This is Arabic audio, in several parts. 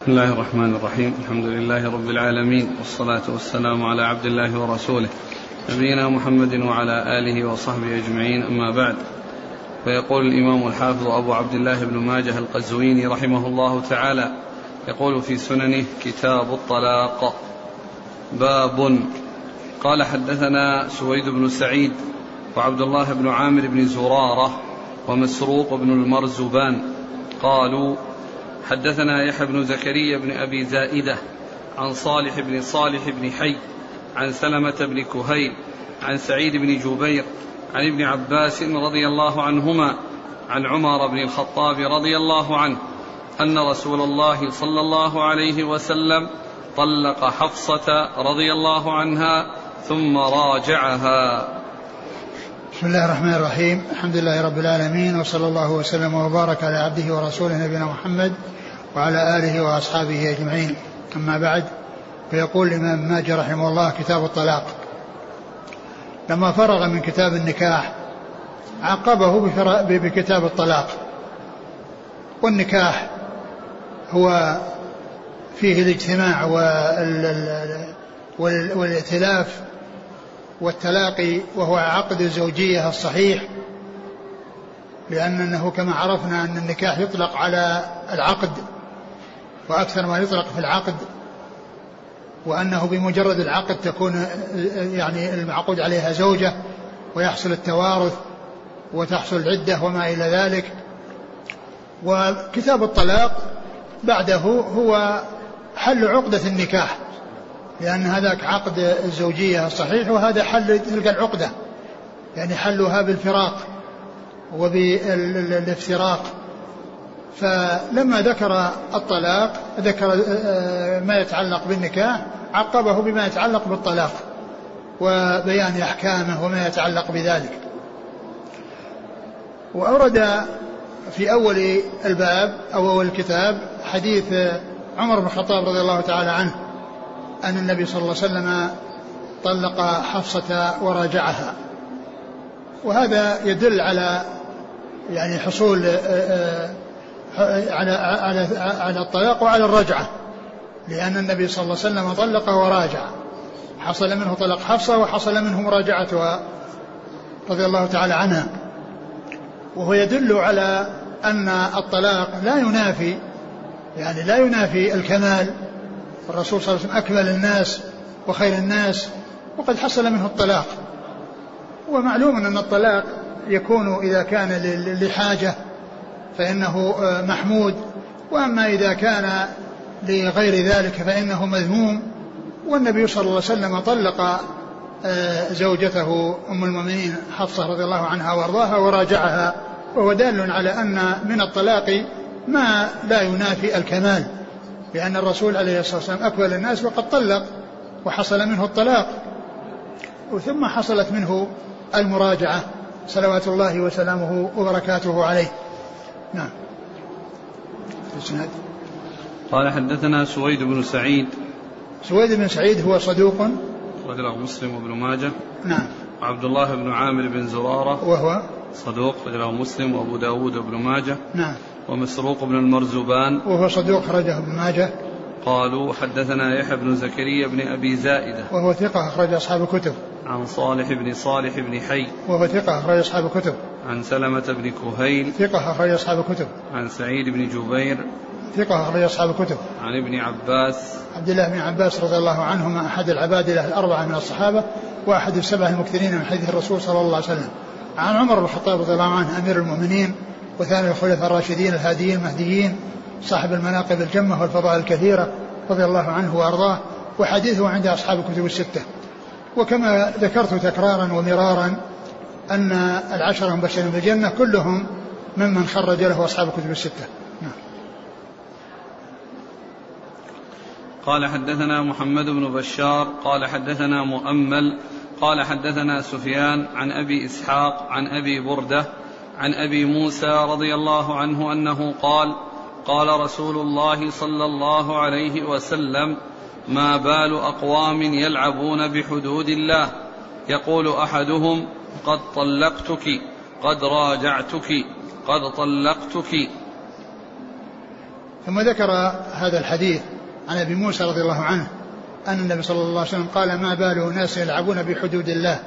بسم الله الرحمن الرحيم. الحمد لله رب العالمين والصلاة والسلام على عبد الله ورسوله نبينا محمد وعلى آله وصحبه أجمعين أما بعد. فيقول الإمام الحافظ أبو عبد الله بن ماجه القزويني رحمه الله تعالى يقول في سننه كتاب الطلاق. باب. قال حدثنا سويد بن سعيد وعبد الله بن عامر بن زرارة ومسروق بن المرزبان قالوا حدثنا يحيى بن زكريا بن أبي زائدة عن صالح بن صالح بن حي عن سلمة بن كهيل عن سعيد بن جبير عن ابن عباس رضي الله عنهما عن عمر بن الخطاب رضي الله عنه أن رسول الله صلى الله عليه وسلم طلق حفصة رضي الله عنها ثم راجعها. بسم الله الرحمن الرحيم. الحمد لله رب العالمين وصلى الله وسلم وبارك على عبده ورسوله نبينا محمد وعلى آله وأصحابه أجمعين. أما بعد فيقول الإمام ماجه رحمه الله كتاب الطلاق. لما فرغ من كتاب النكاح عقبه بكتاب الطلاق. والنكاح هو فيه الاجتماع والائتلاف والتلاقي وهو عقد الزوجية الصحيح لأنه كما عرفنا أن النكاح يطلق على العقد وأكثر ما يطلق في العقد وأنه بمجرد العقد تكون يعني المعقود عليها زوجة ويحصل التوارث وتحصل العدة وما إلى ذلك. وكتاب الطلاق بعده هو حل عقدة النكاح. لأن هذاك عقد الزوجية الصحيح وهذا حل تلك العقدة. يعني حلها بالفراق وبالافتراق. فلما ذكر الطلاق ذكر آه، ما يتعلق بالنكاح عقبه بما يتعلق بالطلاق وبيان أحكامه وما يتعلق بذلك. وأورد في أول الباب أو أول الكتاب حديث عمر بن الخطاب رضي الله تعالى عنه. أن النبي صلى الله عليه وسلم طلق حفصة وراجعها. وهذا يدل على يعني حصول آه، آه، على على على الطلاق وعلى الرجعة. لأن النبي صلى الله عليه وسلم طلق وراجع. حصل منه طلاق حفصة وحصل منه مراجعتها رضي الله تعالى عنها. وهو يدل على أن الطلاق لا ينافي يعني لا ينافي الكمال الرسول صلى الله عليه وسلم أكمل الناس وخير الناس وقد حصل منه الطلاق. ومعلوم أن الطلاق يكون إذا كان لحاجة فإنه آه، محمود. وأما إذا كان لغير ذلك فإنه مذموم. والنبي صلى الله عليه وسلم طلق آه، زوجته أم المؤمنين حفصة رضي الله عنها وأرضاها وراجعها. وهو دال على أن من الطلاق ما لا ينافي الكمال. لأن الرسول عليه الصلاة والسلام أكمل الناس وقد طلق وحصل منه الطلاق ثم حصلت منه المراجعة صلوات الله وسلامه وبركاته عليه. نعم. الاسناد قال حدثنا سويد بن سعيد. سويد بن سعيد هو صدوق. رجله مسلم وابن ماجه. نعم. وعبد الله بن عامر بن زرارة. وهو؟ صدوق رجله مسلم وأبو داود وابن ماجه. نعم. ومسروق بن المرزبان وهو صدوق خرجه ابن ماجه. قالوا حدثنا يحيى بن زكريا بن أبي زائدة. وهو ثقة أخرج أصحاب الكتب. عن صالح بن صالح بن حي. وهو ثقة أخرج أصحاب الكتب. عن سلمة بن كهيل. ثقة أخرج أصحاب الكتب. عن سعيد بن جبير. ثقة أخرج أصحاب الكتب. عن ابن عباس. عبد الله بن عباس رضي الله عنهما أحد العبادلة الأربعة من الصحابة وأحد السبعة المكثرين من حديث الرسول صلى الله عليه وسلم. عن عمر بن الخطاب رضي الله عنه أمير المؤمنين وثاني الخلفاء الراشدين الهاديين المهديين صاحب المناقب الجمة والفضائل الكثيرة رضي الله عنه وأرضاه وحديثه عند أصحاب الكتب الستة وكما ذكرت تكرارا ومرارا أن العشرة المبشرين بالجنة كلهم ممن خرج له أصحاب الكتب الستة نعم. قال حدثنا محمد بن بشار قال حدثنا مؤمل قال حدثنا سفيان عن أبي إسحاق عن أبي بردة عن أبي موسى رضي الله عنه أنه قال قال رسول الله صلى الله عليه وسلم ما بال أقوام يلعبون بحدود الله. يقول أحدهم قد طلقتك قد راجعتك قد طلقتك. ثم ذكر هذا الحديث عن أبي موسى رضي الله عنه أن النبي صلى الله عليه وسلم قال ما بال ناس يلعبون بحدود الله.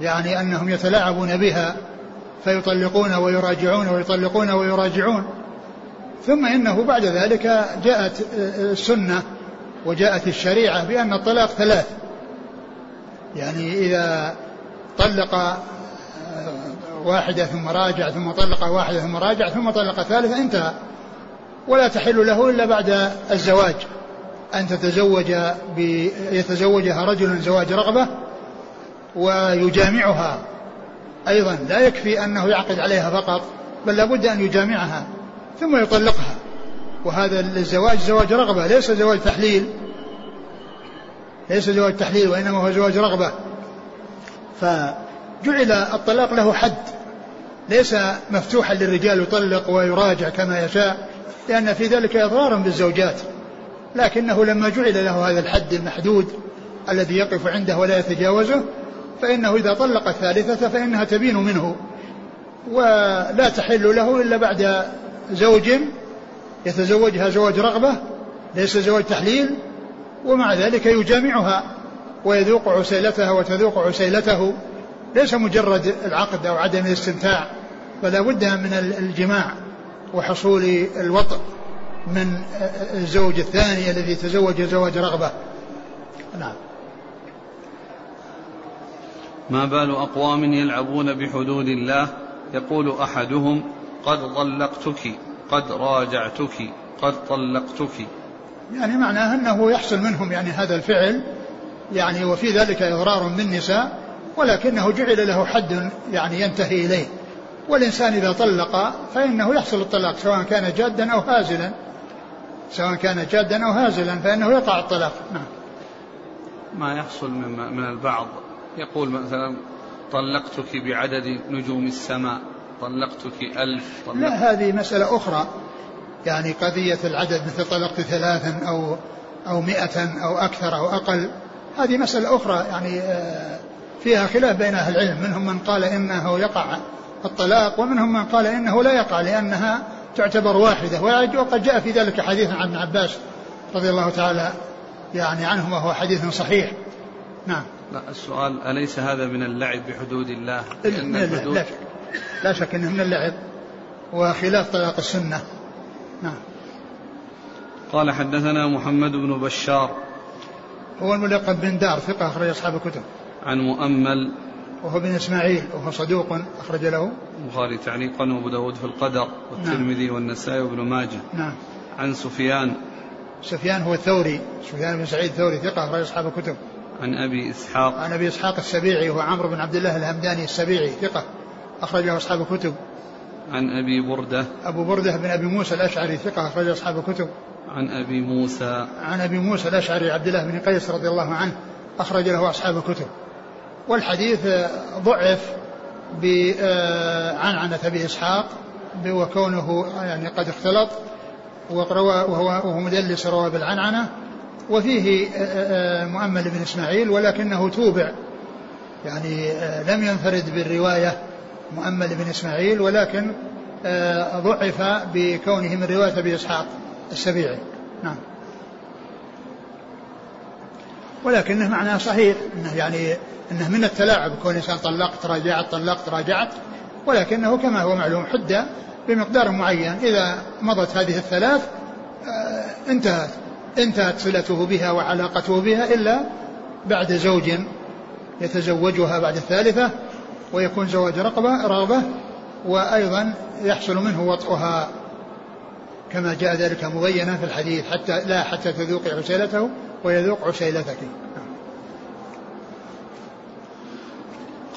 يعني أنهم يتلاعبون بها فيطلقون ويراجعون ويطلقون ويراجعون. ثم إنه بعد ذلك جاءت السنة وجاءت الشريعة بأن الطلاق ثلاث. يعني إذا طلق واحدة ثم راجع ثم طلق واحدة ثم راجع ثم طلق ثالثة انتهى. ولا تحل له إلا بعد الزواج. أن تتزوج يتزوجها رجل زواج رغبة ويجامعها. أيضا لا يكفي أنه يعقد عليها فقط بل لابد أن يجامعها ثم يطلقها. وهذا الزواج زواج رغبة ليس زواج تحليل. ليس زواج تحليل وإنما هو زواج رغبة. فجعل الطلاق له حد. ليس مفتوحا للرجال يطلق ويراجع كما يشاء لأن في ذلك إضرارا بالزوجات. لكنه لما جعل له هذا الحد المحدود الذي يقف عنده ولا يتجاوزه فإنه إذا طلق الثالثة فإنها تبين منه ولا تحل له إلا بعد زوج يتزوجها زواج رغبة ليس زواج تحليل ومع ذلك يجامعها ويذوق عسيلتها وتذوق عسيلته. ليس مجرد العقد أو عدم الاستمتاع فلا بد من الجماع وحصول الوطء من الزوج الثاني الذي تزوج زواج رغبة. نعم. ما بال أقوام يلعبون بحدود الله؟ يقول أحدهم قد طلقتك قد راجعتك قد طلقتك. يعني معناه أنه يحصل منهم يعني هذا الفعل يعني وفي ذلك إضرار بالنساء ولكنه جعل له حد يعني ينتهي إليه. والإنسان إذا طلق فإنه يحصل الطلاق سواء كان جادا أو هازلا. سواء كان جادا أو هازلا فإنه يقع الطلاق. نعم. ما يحصل من من البعض. يقول مثلا طلقتك بعدد نجوم السماء طلقتك ألف طلقت لا هذه مسألة أخرى. يعني قضية العدد مثل طلقت ثلاثا أو أو مئة أو أكثر أو أقل هذه مسألة أخرى. يعني آه، فيها خلاف بين أهل العلم. منهم من قال إنه يقع الطلاق ومنهم من قال إنه لا يقع لأنها تعتبر واحدة. وقد جاء في ذلك حديث عن ابن عباس رضي الله تعالى يعني عنهما وهو حديث صحيح. نعم. لا السؤال أليس هذا من اللعب بحدود الله؟ لأن لا, الحدود لا, شك لا شك أنه من اللعب وخلاف طلاق السنة. نعم. قال حدثنا محمد بن بشار. هو الملقب بن دار ثقة أخرج أصحاب الكتب. عن مؤمل. وهو بن إسماعيل وهو صدوق أخرج له. البخاري تعليقا وأبو داود في القدر والترمذي نعم. والنسائي وابن ماجه. نعم. عن سفيان. سفيان هو الثوري سفيان بن سعيد الثوري ثقة أخرج أصحاب الكتب. عن أبي إسحاق. عن أبي إسحاق السبيعي وهو عمرو بن عبد الله الهمداني السبيعي ثقة أخرج له أصحاب الكتب. عن أبي بردة. أبو بردة بن أبي موسى الأشعري ثقة أخرج أصحاب الكتب. عن أبي موسى. عن أبي موسى الأشعري عبد الله بن قيس رضي الله عنه أخرج له أصحاب الكتب. والحديث ضعف بعنعنة أبي إسحاق وكونه يعني قد اختلط وهو, وهو مدلس روى بالعنعنة وفيه مؤمل بن إسماعيل ولكنه توبع. يعني لم ينفرد بالرواية مؤمل بن إسماعيل ولكن ضعف بكونه من رواية أبي إسحاق السبيعي. نعم. ولكنه معناه صحيح إنه يعني إنه من التلاعب كون إنسان طلقت راجعت طلقت راجعت ولكنه كما هو معلوم حده بمقدار معين. إذا مضت هذه الثلاث آه، انتهت. انتهت صلته بها وعلاقته بها إلا بعد زوج يتزوجها بعد الثالثة ويكون زواج رقبة رغبة وأيضا يحصل منه وطئها. كما جاء ذلك مبينا في الحديث حتى لا حتى تذوقي عسيلته ويذوق عسيلتك.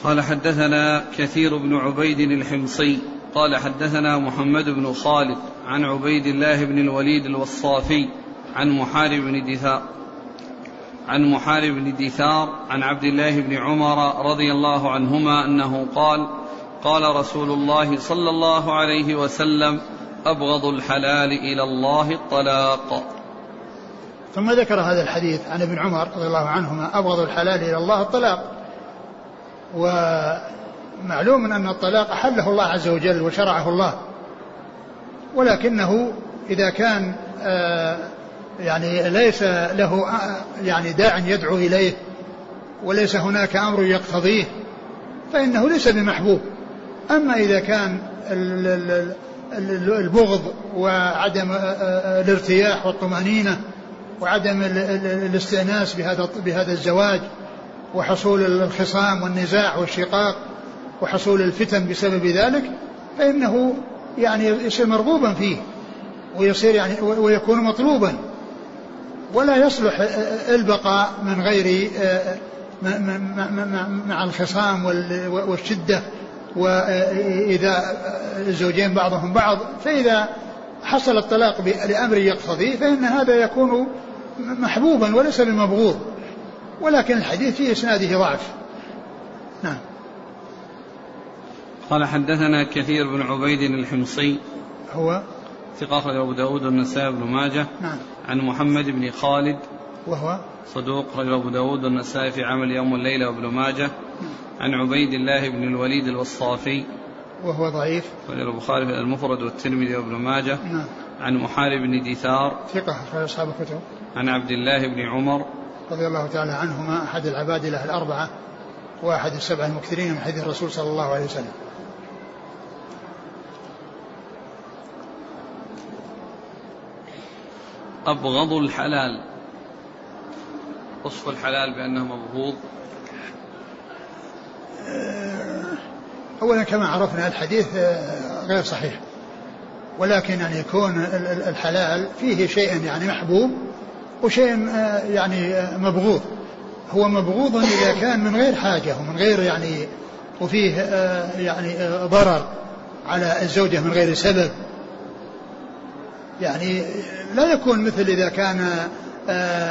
قال حدثنا كثير بن عبيد الحمصي قال حدثنا محمد بن خالد عن عبيد الله بن الوليد الوصافي عن محارب بن دثار عن محارب بن دثار عن عبد الله بن عمر رضي الله عنهما أنه قال قال رسول الله صلى الله عليه وسلم أبغض الحلال إلى الله الطلاق. ثم ذكر هذا الحديث عن ابن عمر رضي الله عنهما أبغض الحلال إلى الله الطلاق. ومعلوم أن الطلاق أحله الله عز وجل وشرعه الله ولكنه إذا كان آه، يعني ليس له يعني داع يدعو إليه وليس هناك أمر يقتضيه فإنه ليس بمحبوب. أما إذا كان البغض وعدم الارتياح والطمأنينة وعدم الاستئناس بهذا بهذا الزواج وحصول الخصام والنزاع والشقاق وحصول الفتن بسبب ذلك فإنه يعني يصير مرغوبا فيه ويصير يعني ويكون مطلوبا. ولا يصلح البقاء من غير مع الخصام والشدة وإذا الزوجين بعضهم بعض فإذا حصل الطلاق لأمر يقتضي فإن هذا يكون محبوبا وليس بمبغوض ولكن الحديث في إسناده ضعف. نعم. قال حدثنا كثير بن عبيد الحمصي هو؟ ثقة أخرج أبو داود والنسائي بن ماجه. نعم. عن محمد بن خالد وهو صدوق رجل أبو داود والنسائي في عمل يوم والليلة وابن ماجه. عن عبيد الله بن الوليد الوصافي وهو ضعيف. رجل البخاري في المفرد والترمذي وابن ماجه. نعم. عن محارب بن ديثار. ثقة أخرج أصحاب الكتب. عن عبد الله بن عمر. رضي الله تعالى عنهما أحد العبادلة الأربعة وأحد السبع المكثرين من حديث الرسول صلى الله عليه وسلم. أبغض الحلال. وصف الحلال بأنه مبغوض. أولا كما عرفنا الحديث آه، غير صحيح. ولكن يعني يكون الحلال فيه شيء يعني محبوب وشيء آه، يعني آه، مبغوض. هو مبغوض إذا كان من غير حاجة ومن غير يعني وفيه يعني ضرر على الزوجة من غير سبب. يعني لا يكون مثل إذا كان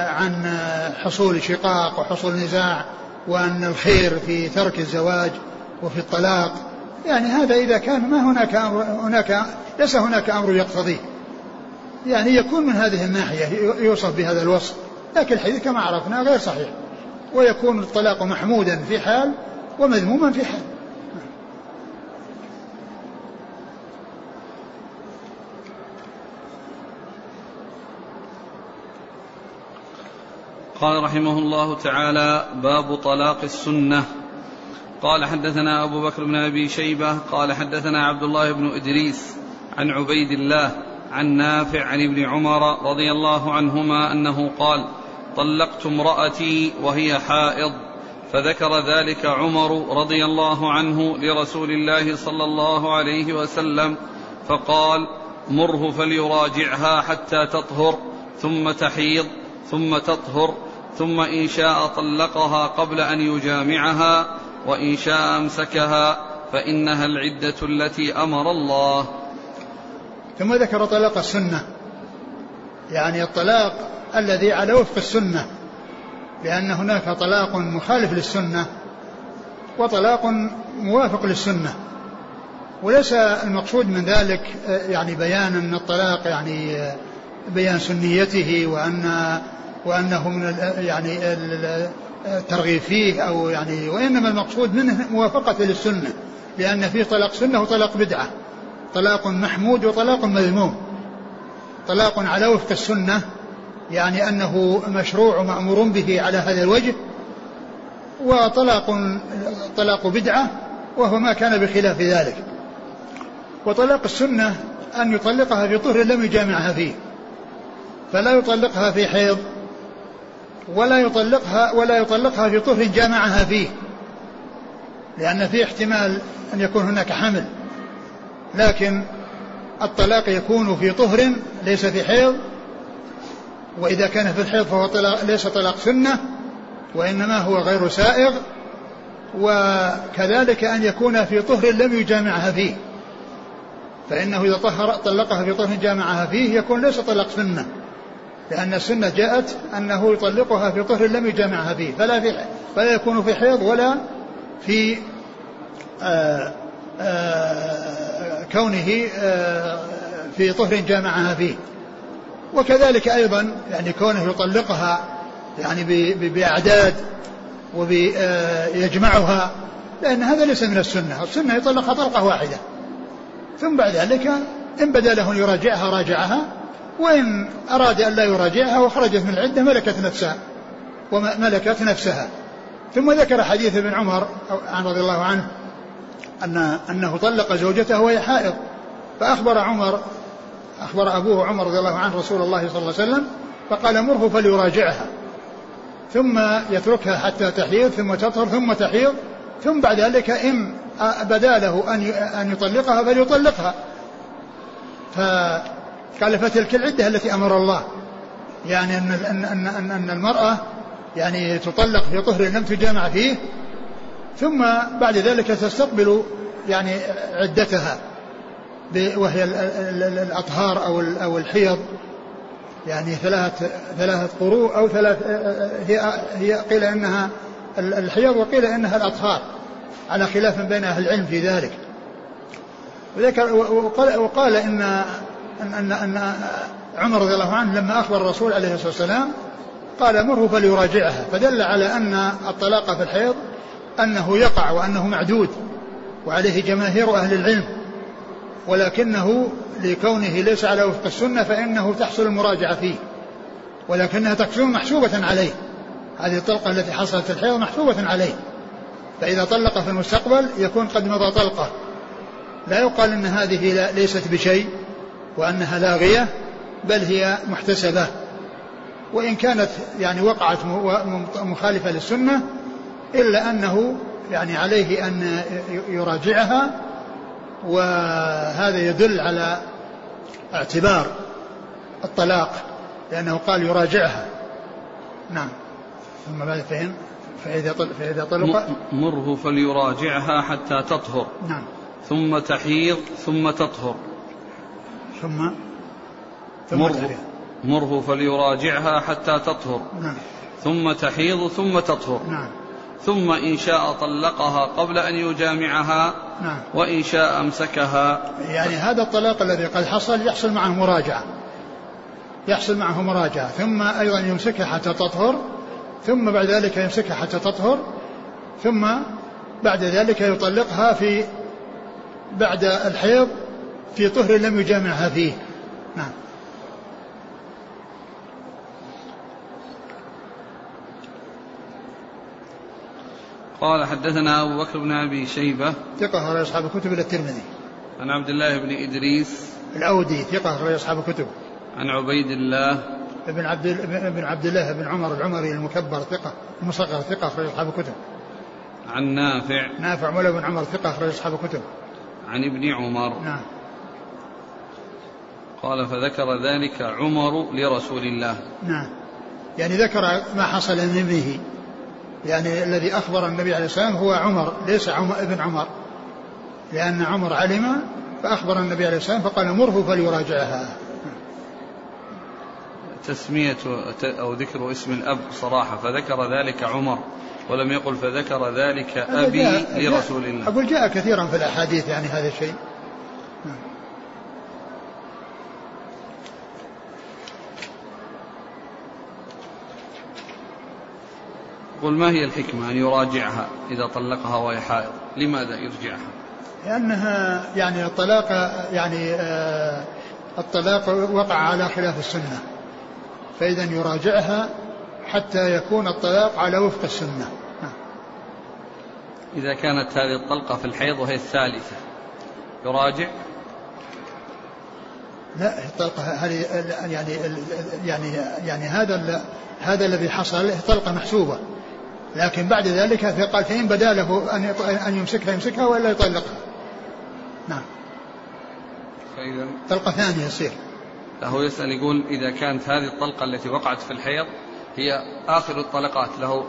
عن حصول شقاق وحصول نزاع وأن الخير في ترك الزواج وفي الطلاق. يعني هذا إذا كان ما هناك أمر هناك ليس هناك أمر يقتضيه. يعني يكون من هذه الناحية يوصف بهذا الوصف. لكن الحديث كما عرفنا غير صحيح. ويكون الطلاق محمودا في حال ومذموما في حال. قال رحمه الله تعالى باب طلاق السنة. قال حدثنا أبو بكر بن أبي شيبة قال حدثنا عبد الله بن إدريس عن عبيد الله عن نافع عن ابن عمر رضي الله عنهما أنه قال طلقت امرأتي وهي حائض فذكر ذلك عمر رضي الله عنه لرسول الله صلى الله عليه وسلم فقال مره فليراجعها حتى تطهر ثم تحيض. ثم تطهر ثم إن شاء طلقها قبل أن يجامعها وإن شاء أمسكها فإنها العدة التي أمر الله. ثم ذكر طلاق السنة. يعني الطلاق الذي على وفق السنة لأن هناك طلاق مخالف للسنة وطلاق موافق للسنة. وليس المقصود من ذلك يعني بيان أن الطلاق يعني بيان سنيته وأن وأنه من يعني الترغيب فيه أو يعني وإنما المقصود منه موافقة للسنة لأن فيه طلاق سنة وطلاق بدعة طلاق محمود وطلاق مذموم. طلاق على وفق السنة يعني أنه مشروع ومأمور به على هذا الوجه وطلاق طلاق بدعة وهو ما كان بخلاف ذلك. وطلاق السنة أن يطلقها في طهر لم يجامعها فيه. فلا يطلقها في حيض ولا يطلقها ولا يطلقها في طهر جامعها فيه لأن في احتمال أن يكون هناك حمل. لكن الطلاق يكون في طهر ليس في حيض وإذا كان في الحيض فهو طلاق ليس طلاق سنة وإنما هو غير سائغ وكذلك أن يكون في طهر لم يجامعها فيه. فإنه إذا طهر طلقها في طهر جامعها فيه يكون ليس طلاق سنة. لأن السنة جاءت أنه يطلقها في طهر لم يجامعها فيه فلا في فلا يكون في حيض ولا في آآ آه، آآ آه، كونه آآ آه، في طهر جامعها فيه. وكذلك أيضا يعني كونه يطلقها يعني بأعداد ويجمعها لأن هذا ليس من السنة. السنة يطلقها طلقة واحدة. ثم بعد ذلك إن بدا له يراجعها راجعها. وإن أراد أن لا يراجعها وخرجت من العدة ملكت نفسها وملكت نفسها. ثم ذكر حديث ابن عمر عن رضي الله عنه أن أنه طلق زوجته وهي حائض. فأخبر عمر أخبر أبوه عمر رضي الله عنه رسول الله صلى الله عليه وسلم فقال مره فليراجعها. ثم يتركها حتى تحيض ثم تطهر ثم تحيض ثم بعد ذلك إن بدا له أن أن يطلقها فليطلقها فقال فتلك العدة التي أمر الله. يعني أن أن أن, أن المرأة يعني تطلق في طهر لم تجامع فيه ثم بعد ذلك تستقبل يعني عدتها وهي الأطهار أو أو الحيض. يعني ثلاثة ثلاثة قروء أو ثلاث هي هي قيل إنها الحيض وقيل إنها الأطهار على خلاف بين أهل العلم في ذلك. وقال, وقال إن أن أن عمر رضي الله عنه لما أخبر الرسول عليه الصلاة والسلام قال مره فليراجعها فدل على أن الطلاق في الحيض أنه يقع وأنه معدود وعليه جماهير أهل العلم ولكنه لكونه ليس على وفق السنة فإنه تحصل المراجعة فيه ولكنها تكون محسوبة عليه. هذه الطلقة التي حصلت في الحيض محسوبة عليه. فإذا طلق في المستقبل يكون قد مضى طلقة. لا يقال أن هذه ليست بشيء. وأنها لاغية بل هي محتسبة. وإن كانت يعني وقعت مخالفة للسنة إلا أنه يعني عليه أن يراجعها وهذا يدل على اعتبار الطلاق لأنه قال يراجعها. نعم. ثم بعد فهم فإذا طلق, فإذا طلق مره فليراجعها حتى تطهر. نعم. ثم تحيض ثم تطهر. ثم ثم مره, مره فليراجعها حتى تطهر. نعم. ثم تحيض ثم تطهر. نعم. ثم إن شاء طلقها قبل أن يجامعها نعم. وإن شاء أمسكها. يعني هذا الطلاق الذي قد حصل يحصل معه مراجعة. يحصل معه مراجعة. ثم أيضا يمسكها حتى تطهر. ثم بعد ذلك يمسكها حتى تطهر. ثم بعد ذلك يطلقها في بعد الحيض في طهر لم يجامعها فيه نعم. قال حدثنا أبو بكر بن أبي شيبة. ثقة أخرج أصحاب الكتب إلى الترمذي. عن عبد الله بن إدريس. الأودي ثقة أخرج أصحاب الكتب. عن عبيد الله. ابن عبد ابن عبد الله بن عمر العمري المكبر ثقة المصغر ثقة أخرج أصحاب الكتب. عن نافع. نافع مولى بن عمر ثقة أخرج أصحاب الكتب. عن ابن عمر. نعم. قال فذكر ذلك عمر لرسول الله. نعم. يعني ذكر ما حصل من ابنه يعني الذي أخبر النبي عليه السلام هو عمر ليس عمر ابن عمر. لأن عمر علم فأخبر النبي عليه السلام فقال مره فليراجعها. تسمية أو ذكر اسم الأب صراحة فذكر ذلك عمر ولم يقل فذكر ذلك أبي لرسول الله. أقول جاء كثيرا في الأحاديث يعني هذا الشيء. قل ما هي الحكمة أن يراجعها إذا طلقها وهي حائض؟ لماذا يرجعها؟ لأنها يعني الطلاق يعني آه الطلاق وقع على خلاف السنة. فإذا يراجعها حتى يكون الطلاق على وفق السنة. إذا كانت هذه الطلقة في الحيض وهي الثالثة يراجع؟ لا الطلقة هذه يعني يعني يعني هذا هذا الذي حصل طلقة محسوبة. لكن بعد ذلك قال فإن بدا له أن أن يمسكها يمسكها ولا يطلقها نعم. فإذا طلقة ثانية يصير. هو يسأل يقول إذا كانت هذه الطلقة التي وقعت في الحيض هي آخر الطلقات له؟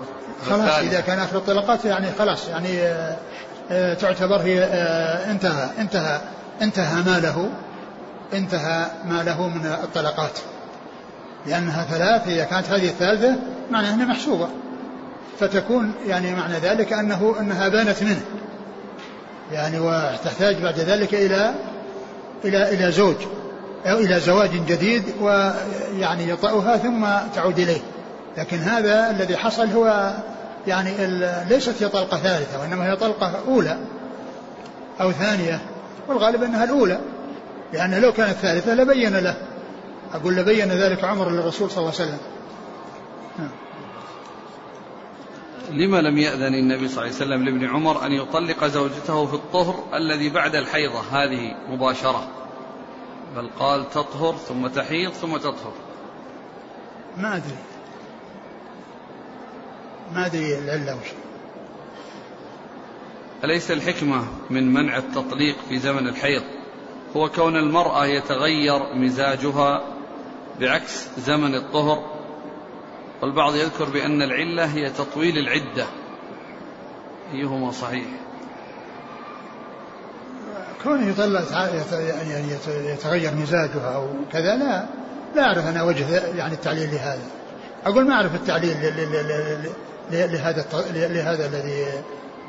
خلاص إذا كان آخر الطلقات يعني خلاص يعني آه، آه، تعتبر هي آه، انتهى انتهى انتهى ما له انتهى ما له من الطلقات. لأنها ثلاث إذا كانت هذه الثالثة معناها أنها محسوبة. فتكون يعني معنى ذلك أنه أنها بانت منه. يعني وتحتاج بعد ذلك إلى إلى إلى زوج أو إلى زواج جديد ويعني يطأها ثم تعود إليه. لكن هذا الذي حصل هو يعني ليست هي طلقة ثالثة وإنما هي طلقة أولى أو ثانية والغالب أنها الأولى. لأنه لو كانت ثالثة لبين له. أقول لبين ذلك عمر للرسول صلى الله عليه وسلم. لما لم يأذن النبي صلى الله عليه وسلم لابن عمر أن يطلق زوجته في الطهر الذي بعد الحيضة؟ هذه مباشرة. بل قال تطهر ثم تحيض ثم تطهر. ما أدري. ما أدري العلة وش. أليس الحكمة من منع التطليق في زمن الحيض؟ هو كون المرأة يتغير مزاجها بعكس زمن الطهر والبعض يذكر بأن العلة هي تطويل العدة. أيهما صحيح؟ كونه يطلع يعني يتغير مزاجها أو كذا لا لا أعرف أنا وجه يعني التعليل لهذا. أقول ما أعرف التعليل لهذا لهذا الذي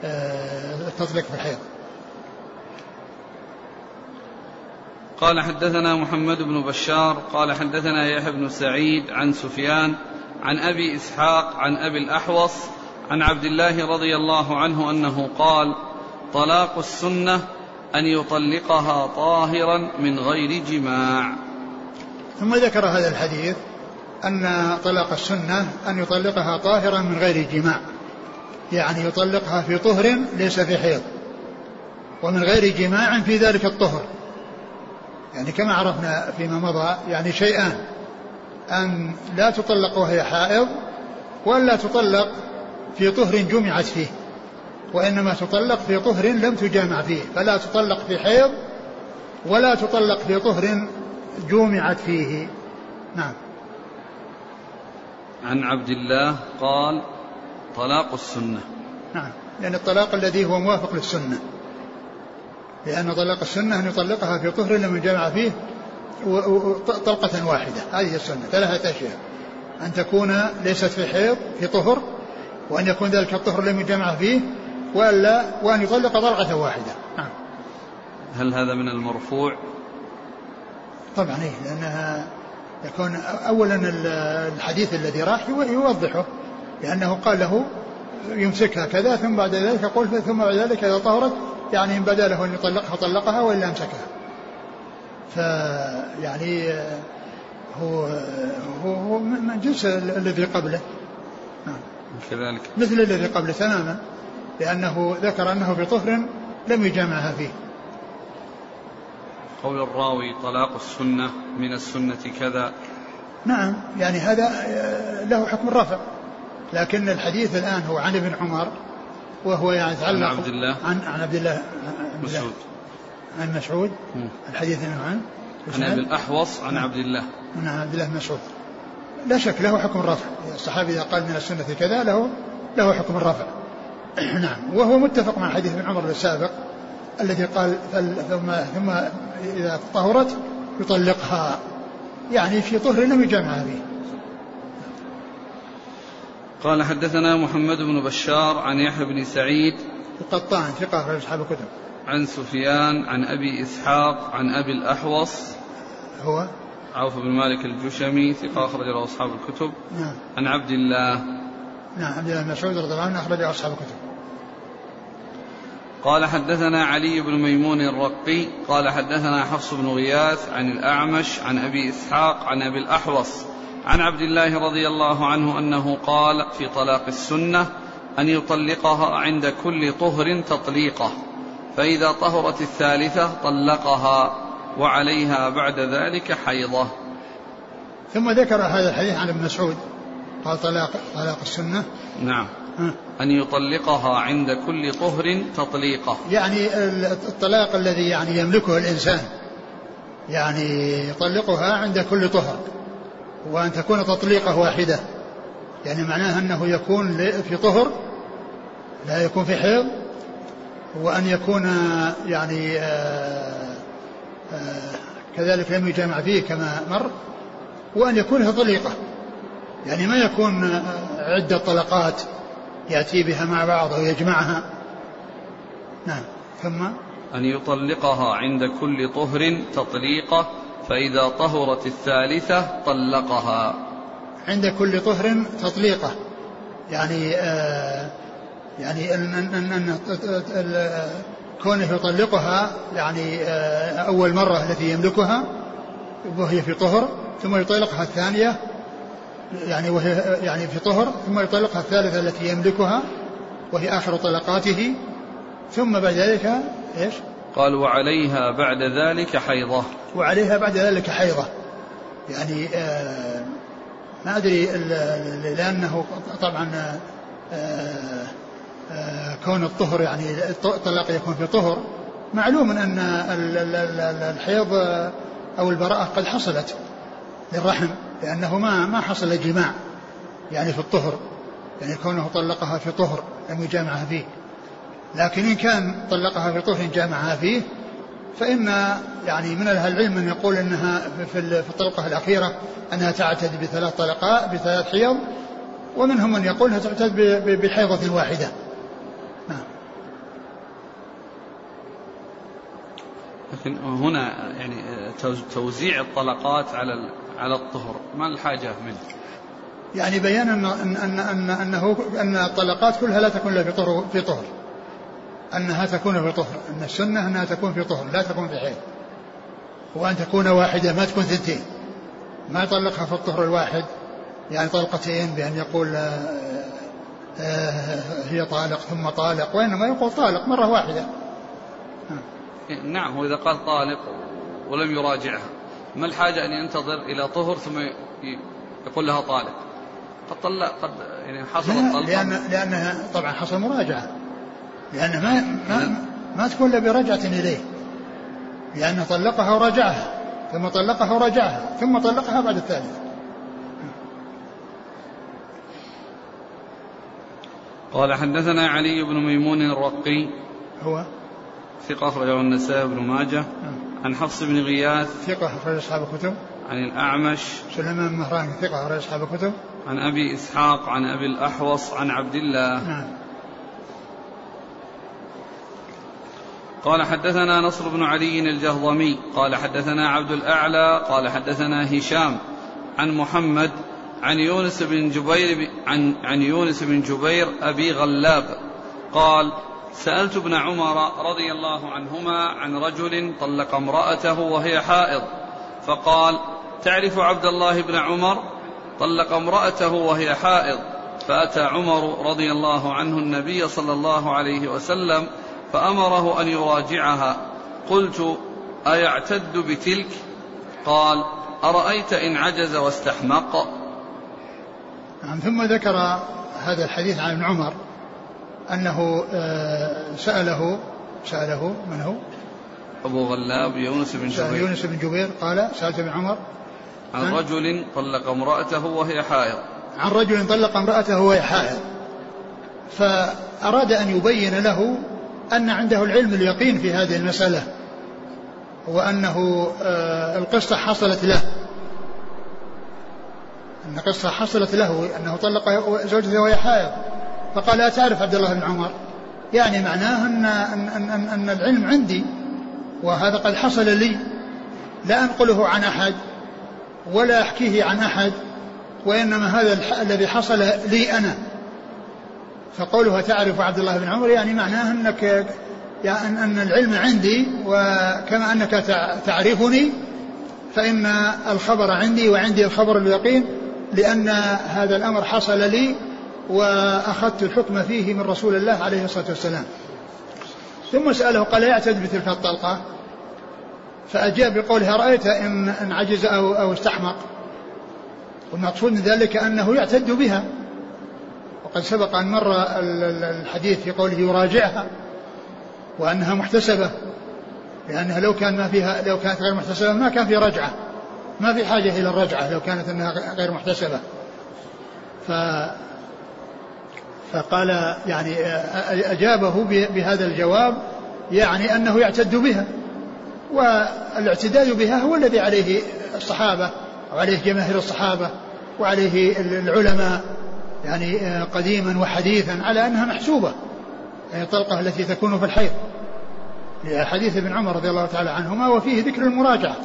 آه، التطليق في الحيض. قال حدثنا محمد بن بشار قال حدثنا يحيى بن سعيد عن سفيان عن أبي إسحاق عن أبي الأحوص عن عبد الله رضي الله عنه أنه قال طلاق السنة أن يطلقها طاهرا من غير جماع. ثم ذكر هذا الحديث أن طلاق السنة أن يطلقها طاهرا من غير جماع. يعني يطلقها في طهر ليس في حيض ومن غير جماع في ذلك الطهر. يعني كما عرفنا فيما مضى يعني شيئان. أن لا تطلق وهي حائض ولا تطلق في طهر جمعت فيه وإنما تطلق في طهر لم تجامع فيه فلا تطلق في حيض ولا تطلق في طهر جمعت فيه. نعم. عن عبد الله قال طلاق السنة. نعم. لأن الطلاق الذي هو موافق للسنة. لأن طلاق السنة أن يطلقها في طهر لم يجمع فيه طلقة واحدة. هذه السنة. ثلاثة أشياء أن تكون ليست في حيض في طهر وأن يكون ذلك الطهر لم يجمع فيه وألا وأن يطلق طلقة واحدة. نعم. هل هذا من المرفوع؟ طبعا إيه لأنها يكون أولا الحديث الذي راح يوضحه لأنه قال له يمسكها كذا ثم بعد ذلك يقول ثم بعد ذلك إذا طهرت يعني إن بدا له أن يطلقها طلقها وإلا أمسكها. فيعني هو هو, هو من جنس الذي قبله. نعم. كذلك. مثل الذي قبله تماما. لأنه ذكر أنه في طهر لم يجامعها فيه. قول الراوي طلاق السنة من السنة كذا. نعم. يعني هذا له حكم الرفع لكن الحديث الآن هو عن ابن عمر وهو يعني يتعلق عن عبد الله. عن عن عبد الله. مسعود. عن مسعود الحديث عن عن أبي الأحوص عن عبد الله. عن عبد الله مسعود. لا شك له حكم الرفع الصحابي إذا قال من السنة كذا له له حكم الرفع نعم. وهو متفق مع حديث ابن عمر السابق الذي قال ثم ثم إذا طهرت يطلقها. يعني في طهر لم يجمعها به قال حدثنا محمد بن بشار عن يحيى بن سعيد. القطان ثقة أخرج أصحاب الكتب. عن سفيان عن أبي إسحاق عن أبي الأحوص. هو؟ عوف بن مالك الجشمي ثقة أخرج له أصحاب الكتب. نعم. عن عبد الله. نعم عبد الله بن مسعود رضي الله عنه أخرج أصحاب الكتب. قال حدثنا علي بن ميمون الرقي. قال حدثنا حفص بن غياث عن الأعمش عن أبي إسحاق عن أبي الأحوص. عن عبد الله رضي الله عنه أنه قال في طلاق السنة أن يطلقها عند كل طهر تطليقه. فإذا طهرت الثالثة طلقها وعليها بعد ذلك حيضة. ثم ذكر هذا الحديث عن ابن مسعود قال طلاق طلاق السنة. نعم. أن يطلقها عند كل طهر تطليقه. يعني الطلاق الذي يعني يملكه الإنسان يعني يطلقها عند كل طهر وأن تكون تطليقة واحدة. يعني معناها أنه يكون في طهر لا يكون في حيض وأن يكون يعني آه، آه، كذلك لم يجامع فيه كما مر وأن يكون في طليقة يعني ما يكون آه، عدة طلقات يأتي بها مع بعض أو يجمعها. نعم ثم؟ أن يطلقها عند كل طهر تطليقة فإذا طهرت الثالثة طلقها. عند كل طهر تطليقة. يعني آه يعني أن, أن, أن كونه يطلقها يعني آه، أول مرة التي يملكها وهي في طهر ثم يطلقها الثانية يعني وهي يعني في طهر ثم يطلقها الثالثة التي يملكها وهي آخر طلقاته ثم بعد ذلك إيش؟ قال وعليها بعد ذلك حيضة وعليها بعد ذلك حيضة يعني آه ما أدري لأنه طبعا آه كون الطهر يعني الطلاق يكون في طهر معلوم أن الحيض أو البراءة قد حصلت للرحم لأنه ما ما حصل جماع يعني في الطهر يعني كونه طلقها في طهر لم يجامعها فيه. لكن إن كان طلقها في طهر جامعها فيه فإن يعني من أهل العلم من يقول أنها في الطلقة الأخيرة أنها تعتد بثلاث طلقات بثلاث حيض ومنهم من يقول أنها تعتد بحيضة واحدة. لكن هنا يعني توزيع الطلقات على على الطهر ما الحاجة منه؟ يعني بيان أن أن أن أنه أن الطلقات كلها لا تكون إلا في طهر في طهر. أنها تكون في طهر. أن السنة أنها تكون في طهر لا تكون في حيض وأن تكون واحدة ما تكون ثنتين. ما يطلقها في الطهر الواحد؟ يعني طلقتين بأن يقول آه، آه، هي طالق ثم طالق وإنما يقول طالق مرة واحدة. نعم وإذا قال طالق ولم يراجعها. ما الحاجة أن ينتظر إلى طهر ثم يقول لها طالق؟ قد طلق قد يعني حصل الطلق لأن لأنها طبعا حصل مراجعة. لأن ما ما, ما تكون إلا برجعة إليه. لأنه طلقها ورجعها ثم طلقها ورجعها ثم طلقها بعد الثالث. قال حدثنا علي بن ميمون الرقي. هو؟ ثقة أخرجه النسائي بن ماجه. نعم. عن حفص بن غياث. ثقة أخرج أصحاب الكتب. عن الأعمش. سليمان بن مهران ثقة أخرج أصحاب الكتب. عن أبي إسحاق عن أبي الأحوص عن عبد الله. نعم. قال حدثنا نصر بن علي الجهضمي. قال حدثنا عبد الأعلى. قال حدثنا هشام. عن محمد. عن يونس بن جبير عن عن يونس بن جبير أبي غلاب. قال سألت ابن عمر رضي الله عنهما عن رجل طلق امرأته وهي حائض فقال تعرف عبد الله بن عمر؟ طلق امرأته وهي حائض فأتى عمر رضي الله عنه النبي صلى الله عليه وسلم فأمره أن يراجعها. قلت أيعتد بتلك؟ قال أرأيت إن عجز واستحمق؟ نعم ثم ذكر هذا الحديث عن ابن عمر أنه آه، سأله سأله من هو؟ أبو غلاب يونس بن جبير. يونس بن جبير قال سألت ابن عمر. عن؟ رجل طلق امرأته وهي حائض. عن رجل طلق امرأته وهي حائض. فأراد أن يبين له أن عنده العلم اليقين في هذه المسألة وأنه آه، القصة حصلت له. أن القصة حصلت له أنه طلق زوجته وهي حائض. فقال لا تعرف عبد الله بن عمر؟ يعني معناه أن, أن, أن, أن العلم عندي وهذا قد حصل لي. لا أنقله عن أحد ولا أحكيه عن أحد وإنما هذا الذي حصل لي أنا. فقولها تعرف عبد الله بن عمر؟ يعني معناه أنك يعني أن العلم عندي وكما أنك تعرفني فإن الخبر عندي وعندي الخبر اليقين لأن هذا الأمر حصل لي وأخذت الحكم فيه من رسول الله عليه الصلاة والسلام. ثم سأله قال يعتد بتلك الطلقة. فأجاب بقوله رأيت إن, إن عجز أو, أو استحمق؟ والمقصود من ذلك أنه يعتد بها. وقد سبق أن مر الحديث في قوله يراجعها وأنها محتسبة لأنها لو كان ما فيها لو كانت غير محتسبة ما كان في رجعة. ما في حاجة إلى الرجعة لو كانت أنها غير محتسبة. ف فقال يعني أجابه بهذا الجواب يعني أنه يعتد بها والاعتداد بها هو الذي عليه الصحابة وعليه جماهير الصحابة وعليه العلماء يعني قديما وحديثا على أنها محسوبة الطلقة التي تكون في الحيض. حديث ابن عمر رضي الله تعالى عنهما وفيه ذكر المراجعة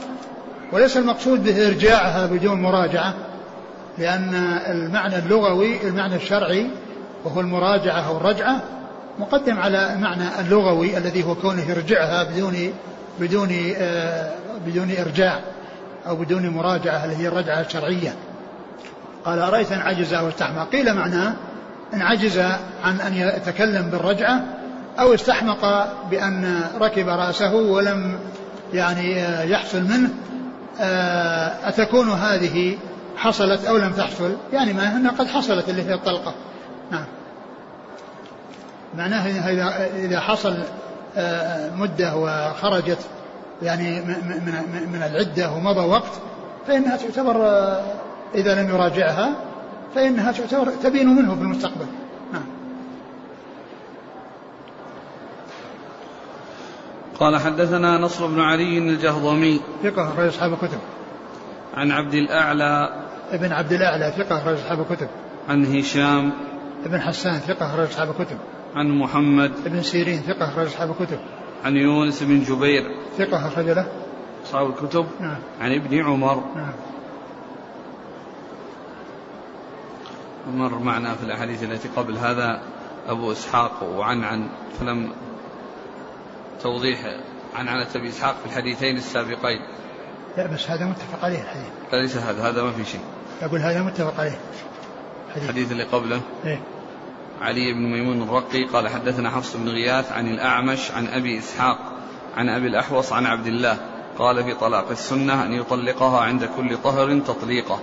وليس المقصود به إرجاعها بدون مراجعة لأن المعنى اللغوي المعنى الشرعي وهو المراجعة أو الرجعة مقدم على المعنى اللغوي الذي هو كونه يرجعها بدون بدون آه بدون إرجاع أو بدون مراجعة اللي هي الرجعة الشرعية قال أرأيت إن عجز أو استحمى؟ قيل معناه إن عجز عن أن يتكلم بالرجعة أو استحمق بأن ركب رأسه ولم يعني آه، يحصل منه آه، أتكون هذه حصلت أو لم تحصل؟ يعني ما أنها قد حصلت اللي هي الطلقة. نعم. معناه إذا إذا حصل آه، مدة وخرجت يعني من من العدة ومضى وقت فإنها تعتبر إذا لم يراجعها فإنها تعتبر تبين منه في المستقبل. نعم. قال حدثنا نصر بن علي الجهضمي. ثقة أخرج أصحاب الكتب. عن عبد الأعلى. ابن عبد الأعلى ثقة أخرج أصحاب الكتب. عن هشام. ابن حسان ثقة أخرج أصحاب الكتب. عن محمد. ابن سيرين ثقة أخرج أصحاب الكتب. عن يونس بن جبير. ثقة أخرج له. أصحاب الكتب. نعم. عن ابن عمر. نعم. مر معنا في الأحاديث التي قبل هذا. أبو إسحاق وعن عن فلم توضيح عن عن أبي إسحاق في الحديثين السابقين. لا بس هذا متفق عليه الحديث. ليس هذا هذا ما في شيء. أقول هذا متفق عليه. الحديث, الحديث اللي قبله. إيه؟ علي بن ميمون الرقي قال حدثنا حفص بن غياث عن الأعمش عن أبي إسحاق عن أبي الأحوص عن عبد الله قال في طلاق السنة أن يطلقها عند كل طهر تطليقه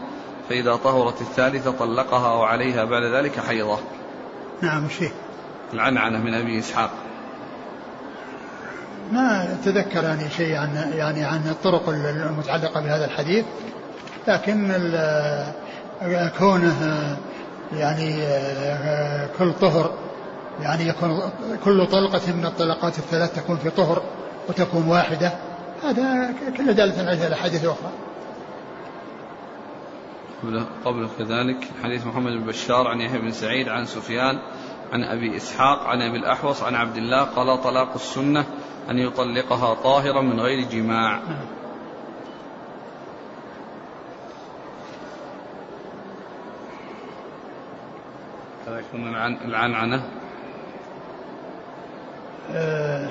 فإذا طهرت الثالثة طلقها وعليها بعد ذلك حيضة. نعم فيه العنعنة من أبي إسحاق. ما تذكر يعني شيء عن يعني عن الطرق المتعلقة بهذا الحديث لكن كونه يعني كل طهر يعني يكون كل طلقة من الطلقات الثلاث تكون في طهر وتكون واحدة. هذا كله دالة على الأحاديث الأخرى. قبله, قبله كذلك حديث محمد بن بشار عن يحيى بن سعيد عن سفيان عن أبي إسحاق عن أبي الأحوص عن عبد الله قال طلاق السنة أن يطلقها طاهرا من غير جماع. هذا يكون العنعنة؟ أه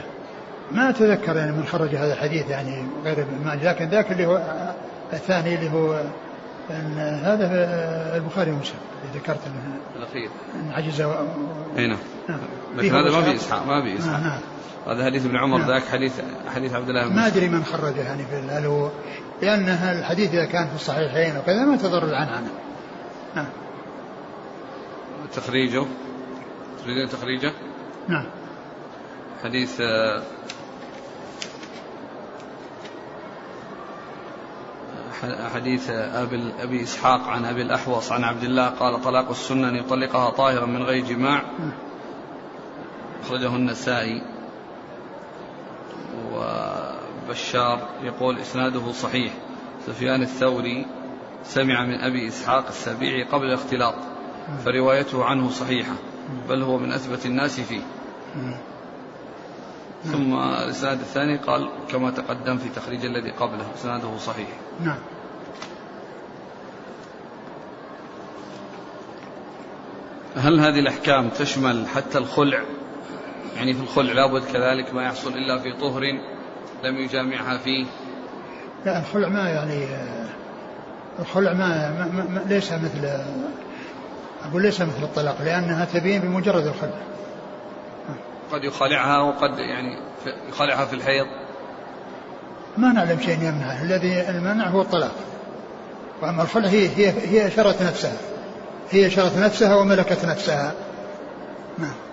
ما أتذكر يعني من خرج هذا الحديث يعني غير ابن ماجه لكن ذاك اللي هو الثاني اللي هو أن هذا البخاري ومسلم اللي ذكرت إنه الأخير. إن عجز و... أي نعم, نعم. لكن هذا ما في إسحاق ما في إسحاق. نعم. هذا حديث ابن عمر نعم. ذاك حديث حديث عبد الله ما أدري من خرجه يعني في هل هو لأن الحديث إذا كان في الصحيحين وكذا ما تضر العنعنة. نعم. تخريجه؟ تريدين تخريجه؟ نعم. حديث حديث أبي, أبي إسحاق عن أبي الأحوص عن عبد الله قال طلاق السنة أن يطلقها طاهرا من غير جماع أخرجه النسائي. وبشار يقول إسناده صحيح. سفيان الثوري سمع من أبي إسحاق السبيعي قبل الاختلاط فروايته عنه صحيحة بل هو من أثبت الناس فيه. ثم الإسناد الثاني قال كما تقدم في تخريج الذي قبله إسناده صحيح. نعم. هل هذه الأحكام تشمل حتى الخلع؟ يعني في الخلع لابد كذلك ما يحصل إلا في طهر لم يجامعها فيه. لا الخلع ما يعني الخلع ما, ما, ما ليس مثل أقول ليس مثل الطلاق؟ لأنها تبين بمجرد الخلع. قد يخالعها وقد يعني يخالعها في الحيض. ما نعلم شيء يمنعه. الذي المنع هو الطلاق. وأما الخلع هي هي هي شرت نفسها. هي شرت نفسها وملكت نفسها. نعم.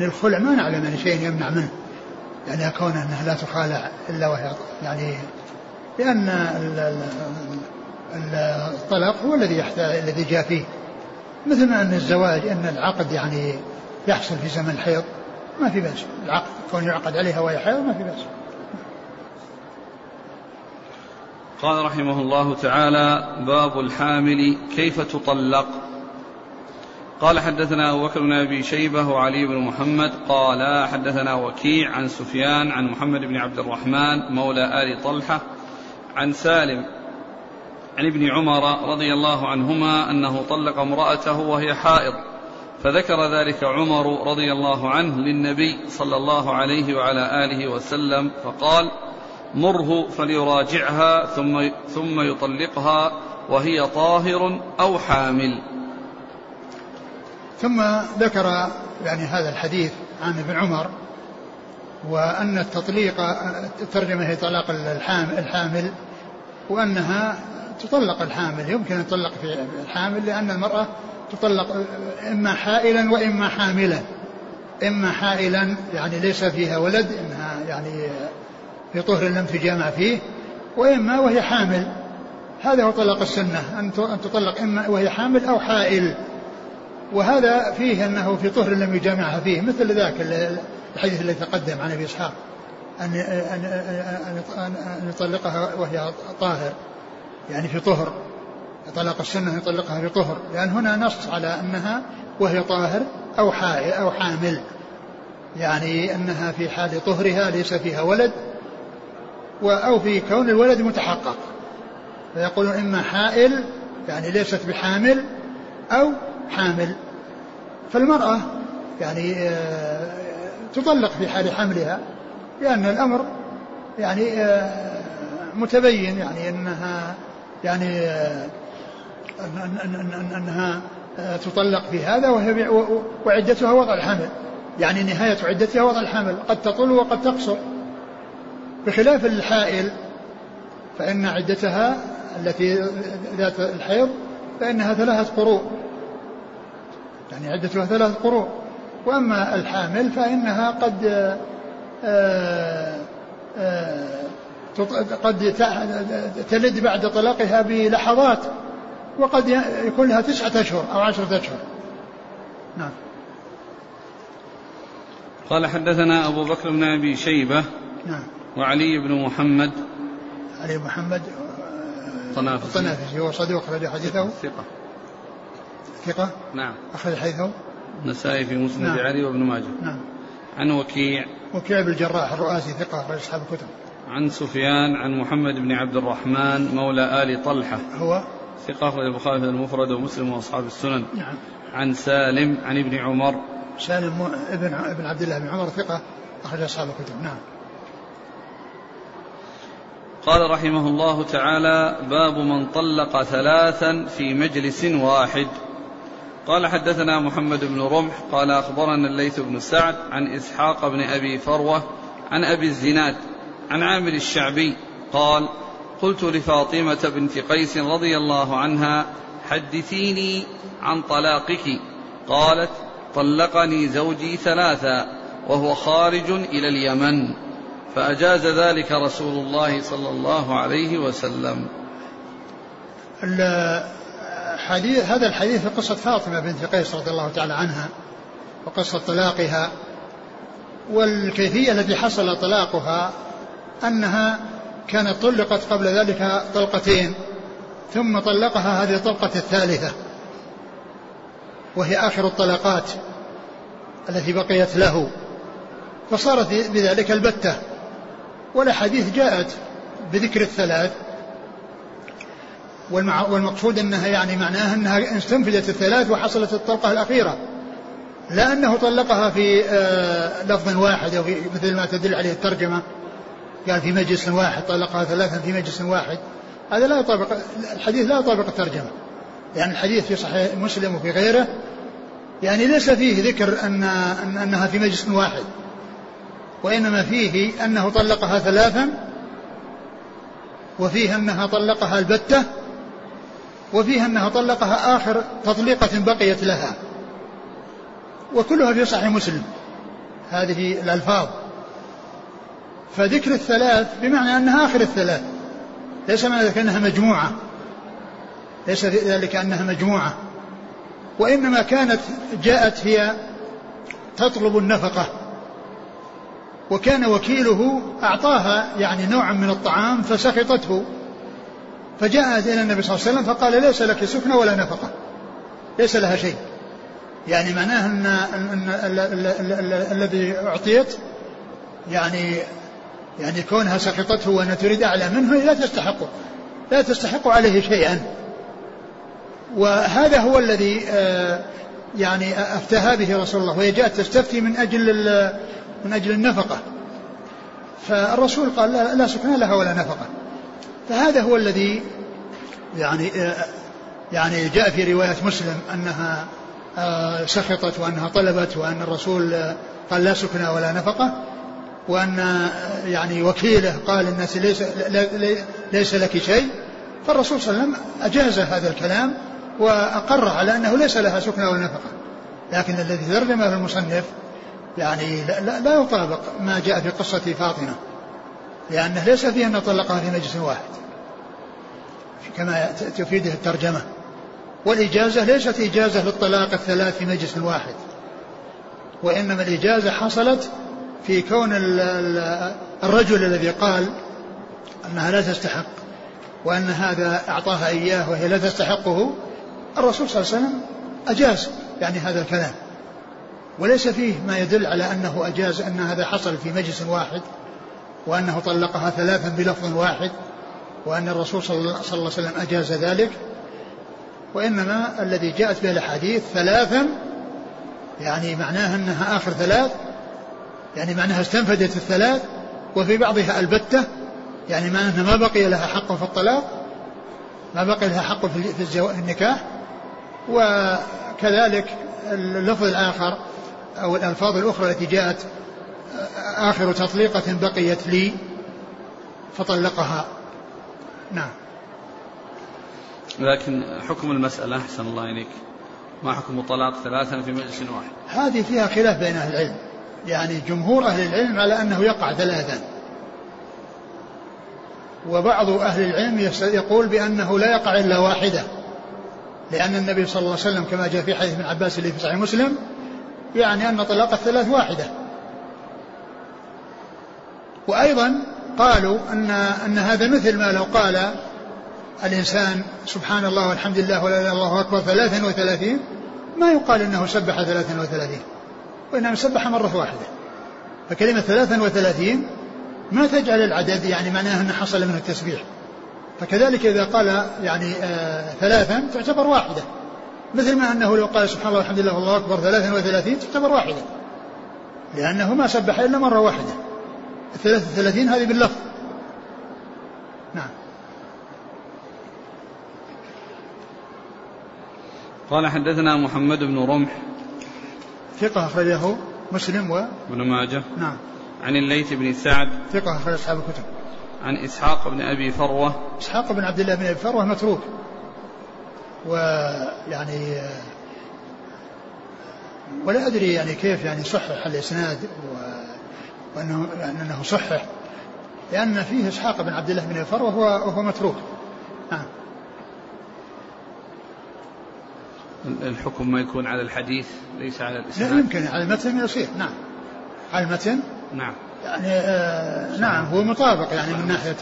يعني الخلع ما نعلم أن شيء يمنع منه يعني كون أنها لا تخالع إلا وهي يعني لأن الطلاق هو الذي يحتاج الذي جاء فيه. مثل ما أن الزواج أن العقد يعني يحصل في زمن الحيض ما في بأس. العقد كون يعقد عليها وهي حيض ما في بأس. قال رحمه الله تعالى باب الحامل كيف تطلق؟ قال حدثنا أبو بكر بن أبي شيبة وعلي بن محمد قال حدثنا وكيع عن سفيان عن محمد بن عبد الرحمن مولى آل طلحة عن سالم عن ابن عمر رضي الله عنهما أنه طلق امرأته وهي حائض فذكر ذلك عمر رضي الله عنه للنبي صلى الله عليه وعلى آله وسلم فقال مره فليراجعها ثم ثم يطلقها وهي طاهر أو حامل. ثم ذكر يعني هذا الحديث عن ابن عمر وأن التطليق الترجمة هي طلاق الحامل وأنها تطلق الحامل يمكن أن تطلق في الحامل لأن المرأة تطلق إما حائلا وإما حاملا إما حائلا يعني ليس فيها ولد إنها يعني في طهر لم تجامع فيه وإما وهي حامل. هذا هو طلاق السنة أن تطلق إما وهي حامل أو حائل. وهذا فيه أنه في طهر لم يجامعها فيه مثل ذاك الحديث الذي تقدم عن أبي إسحاق أن أن أن أن يطلقها وهي طاهر يعني في طهر طلاق السنة يطلقها في طهر لأن هنا نص على أنها وهي طاهر أو حائل أو حامل يعني أنها في حال طهرها ليس فيها ولد أو في كون الولد متحقق فيقولون إما حائل يعني ليست بحامل أو حامل. فالمرأة يعني آه، تطلق في حال حملها لأن الأمر يعني آه، متبين يعني أنها يعني آه، أنها تطلق في هذا وهي وعدتها وضع الحمل. يعني نهاية عدتها وضع الحمل. قد تطول وقد تقصر. بخلاف الحائل فإن عدتها التي ذات الحيض فإنها ثلاثة قروء. يعني عدتها ثلاث قروء. وأما الحامل فإنها قد آه، آه، قد تلد بعد طلاقها بلحظات وقد يكون لها تسعة أشهر أو عشرة أشهر. نعم. قال حدثنا أبو بكر بن أبي شيبة نعم. وعلي بن محمد. علي بن محمد طنافسي الطنافسي هو صدوق أخرج حديثه. ثقة. ثقة؟ نعم. أخرج حديثه؟ النسائي في مسند نعم. علي وابن ماجه. نعم. عن وكيع. وكيع بن الجراح الرؤاسي ثقة أخرج أصحاب الكتب. عن سفيان عن محمد بن عبد الرحمن مولى آل طلحة. هو؟ ثقة أخرج البخاري في المفرد ومسلم وأصحاب السنن. نعم. عن سالم عن ابن عمر. سالم ابن ابن عبد الله بن عمر ثقة أخرج أصحاب الكتب. نعم. قال رحمه الله تعالى باب من طلق ثلاثا في مجلس واحد. قال حدثنا محمد بن رمح قال أخبرنا الليث بن سعد عن إسحاق بن أبي فروة عن أبي الزناد عن عامر الشعبي قال قلت لفاطمة بنت قيس رضي الله عنها حدثيني عن طلاقك قالت طلقني زوجي ثلاثا وهو خارج إلى اليمن فأجاز ذلك رسول الله صلى الله عليه وسلم الحديث هذا الحديث في قصة فاطمة بنت قيس رضي الله تعالى عنها وقصة طلاقها والكيفية التي حصل طلاقها أنها كانت طلقت قبل ذلك طلقتين ثم طلقها هذه الطلقة الثالثة وهي آخر الطلقات التي بقيت له فصارت بذلك البتة والأحاديث جاءت بذكر الثلاث والمقصود أنها يعني معناها أنها استنفذت الثلاث وحصلت الطلقة الأخيرة. لا أنه طلقها في آه، لفظ واحد أو في مثل ما تدل عليه الترجمة. قال في مجلس واحد طلقها ثلاثا في مجلس واحد. هذا لا يطابق الحديث لا يطابق الترجمة. يعني الحديث في صحيح مسلم وفي غيره. يعني ليس فيه ذكر أن أنها في مجلس واحد. وإنما فيه أنه طلقها ثلاثا وفيه أنها طلقها البتة وفيه أنها طلقها آخر تطليقة بقيت لها. وكلها في صحيح مسلم. هذه الألفاظ. فذكر الثلاث بمعنى أنها آخر الثلاث. ليس معنى ذلك أنها مجموعة. ليس ذلك أنها مجموعة. وإنما كانت جاءت هي تطلب النفقة. وكان وكيله أعطاها يعني نوعا من الطعام فسخطته. فجاءت إلى النبي صلى الله عليه وسلم فقال ليس لك سكنة ولا نفقة. ليس لها شيء. يعني معناه أن, الذي أعطيت يعني يعني كونها سقطته وأنها تريد أعلى منه لا تستحقه لا تستحق عليه شيئا. وهذا هو الذي آه، يعني افتاها به رسول الله وهي جاءت تستفتي من أجل من أجل النفقة. فالرسول قال لا, لا سكن لها ولا نفقة. فهذا هو الذي يعني آه، يعني جاء في رواية مسلم أنها آه، سخطت وأنها طلبت وأن الرسول قال لا سكن ولا نفقة وأن يعني وكيله قال الناس ليس ليس لك شيء. فالرسول صلى الله عليه وسلم أجاز هذا الكلام وأقر على أنه ليس لها سكنى ولا نفقة. لكن الذي ترجمه المصنف يعني لا, لا, لا يطابق ما جاء في قصة فاطمة. لأنه ليس فيه أن طلقها في مجلس واحد. كما تفيده الترجمة. والإجازة ليست إجازة للطلاق الثلاث في مجلس واحد. وإنما الإجازة حصلت في كون الرجل الذي قال أنها لا تستحق وأن هذا أعطاها إياه وهي لا تستحقه الرسول صلى الله عليه وسلم أجاز يعني هذا الكلام. وليس فيه ما يدل على أنه أجاز أن هذا حصل في مجلس واحد. وأنه طلقها ثلاثا بلفظ واحد وأن الرسول صلى الله عليه وسلم أجاز ذلك. وإنما الذي جاءت به الأحاديث ثلاثا يعني معناها أنها آخر ثلاث يعني معناها استنفدت الثلاث وفي بعضها البتة يعني معناها ما بقي لها حق في الطلاق ما بقي لها حق في النكاح. وكذلك اللفظ الآخر أو الألفاظ الأخرى التي جاءت آخر تطليقة بقيت لي فطلقها. نعم. لكن حكم المسألة أحسن الله إليك. ما حكم طلاق ثلاثا في مجلس واحد؟ هذه فيها خلاف بين أهل العلم. يعني جمهور أهل العلم على أنه يقع ثلاثا. وبعض أهل العلم يقول بأنه لا يقع إلا واحدة. لأن النبي صلى الله عليه وسلم كما جاء في حديث ابن عباس اللي في صحيح مسلم يعني أن طلاق الثلاث واحدة. وأيضا قالوا أن أن هذا مثل ما لو قال الإنسان سبحان الله والحمد لله ولا إله إلا الله أكبر ثلاثا وثلاثين ما يقال أنه سبح ثلاثا وثلاثين وإنما سبح مرة واحدة. فكلمة ثلاثا وثلاثين ما تجعل العدد يعني معناه أنه حصل منه التسبيح. فكذلك إذا قال يعني آه ثلاثا تعتبر واحدة. مثل ما أنه لو قال سبحان الله والحمد لله والله أكبر ثلاثا وثلاثين تعتبر واحدة. لأنه ما سبح إلا مرة واحدة. الثلاثة وثلاثين هذه باللفظ. نعم. قال حدثنا محمد بن رمح. ثقة أخرجه مسلم و ابن ماجه. نعم. عن الليث بن سعد. ثقة أخرج أصحاب الكتب. عن إسحاق بن أبي فروة. إسحاق بن عبد الله بن أبي فروة متروك. ويعني ولا أدري يعني كيف يعني صحح الإسناد وأنه أنه صحح لأن فيه إسحاق بن عبد الله بن فروة وهو, وهو متروك. نعم. الحكم ما يكون على الحديث ليس على الإسناد؟ لا يمكن على المتن يصير. نعم. على المتن؟ نعم. يعني آه نعم هو مطابق يعني من ناحية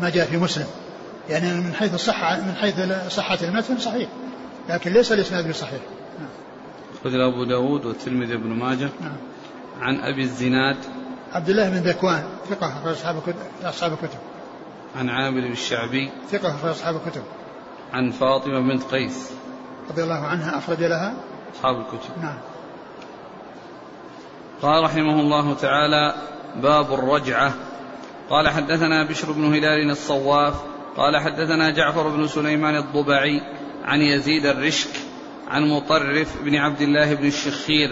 ما جاء في مسلم. يعني من حيث الصحة من حيث صحة المتن صحيح. لكن ليس الإسناد بصحيح. نعم. أبو داود والترمذي بن ماجه. نعم. عن أبي الزناد عبد الله بن ذكوان ثقة أصحاب أصحاب الكتب. عن عامر الشعبي ثقة أصحاب الكتب. عن فاطمة بنت قيس. رضي الله عنها أخرج لها. أصحاب الكتب. نعم. قال رحمه الله تعالى باب الرجعة. قال حدثنا بشر بن هلال الصواف. قال حدثنا جعفر بن سليمان الضبعي عن يزيد الرشك عن مطرف بن عبد الله بن الشخير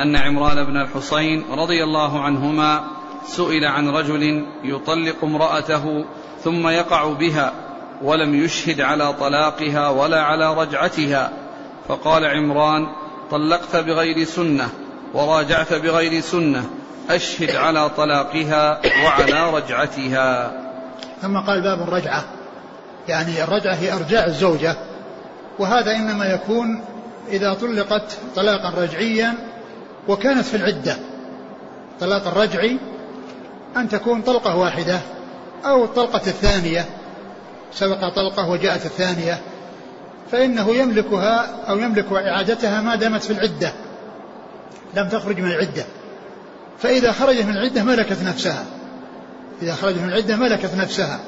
أن عمران بن الحصين رضي الله عنهما سئل عن رجل يطلق امرأته ثم يقع بها ولم يشهد على طلاقها ولا على رجعتها. فقال عمران طلقت بغير سنة وراجعت بغير سنة أشهد على طلاقها وعلى رجعتها. ثم قال باب الرجعة. يعني الرجعة هي إرجاع الزوجة وهذا إنما يكون إذا طلقت طلاقا رجعيا وكانت في العدة. طلاق الرجعي أن تكون طلقة واحدة أو الطلقة الثانية. سبق طلقة وجاءت الثانية. فإنه يملكها أو يملك إعادتها ما دامت في العدة. لم تخرج من العدة. فإذا خرجت من العدة ملكت نفسها. إذا خرجت من العدة ملكت نفسها.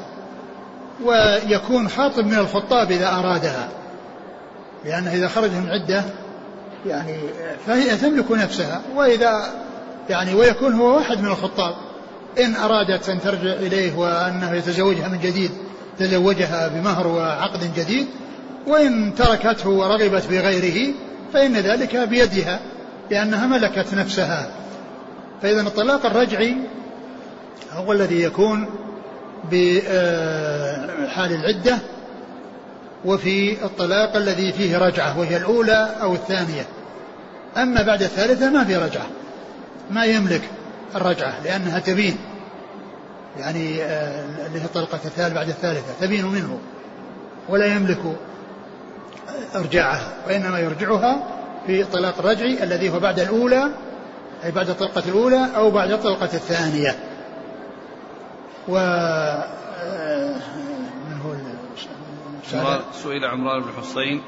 ويكون خاطب من الخطاب إذا أرادها. لأنه إذا خرجت من العدة يعني فهي تملك نفسها. وإذا يعني ويكون هو واحد من الخطاب. إن أرادت أن ترجع إليه وأنه يتزوجها من جديد تزوجها بمهر وعقد جديد. وإن تركته ورغبت بغيره فإن ذلك بيدها لأنها ملكت نفسها. فإذا الطلاق الرجعي هو الذي يكون بحال العدة وفي الطلاق الذي فيه رجعة وهي الأولى أو الثانية. أما بعد الثالثة ما في رجعة. ما يملك الرجعة لأنها تبين. يعني آه، اللي هي الطلقة الثالثة بعد الثالثة تبين منه. ولا يملك إرجاعها وإنما يرجعها في طلاق الرجعي الذي هو بعد الأولى أي بعد الطلقة الأولى أو بعد الطلقة الثانية. و آه، من هو سئل عمران بن حسين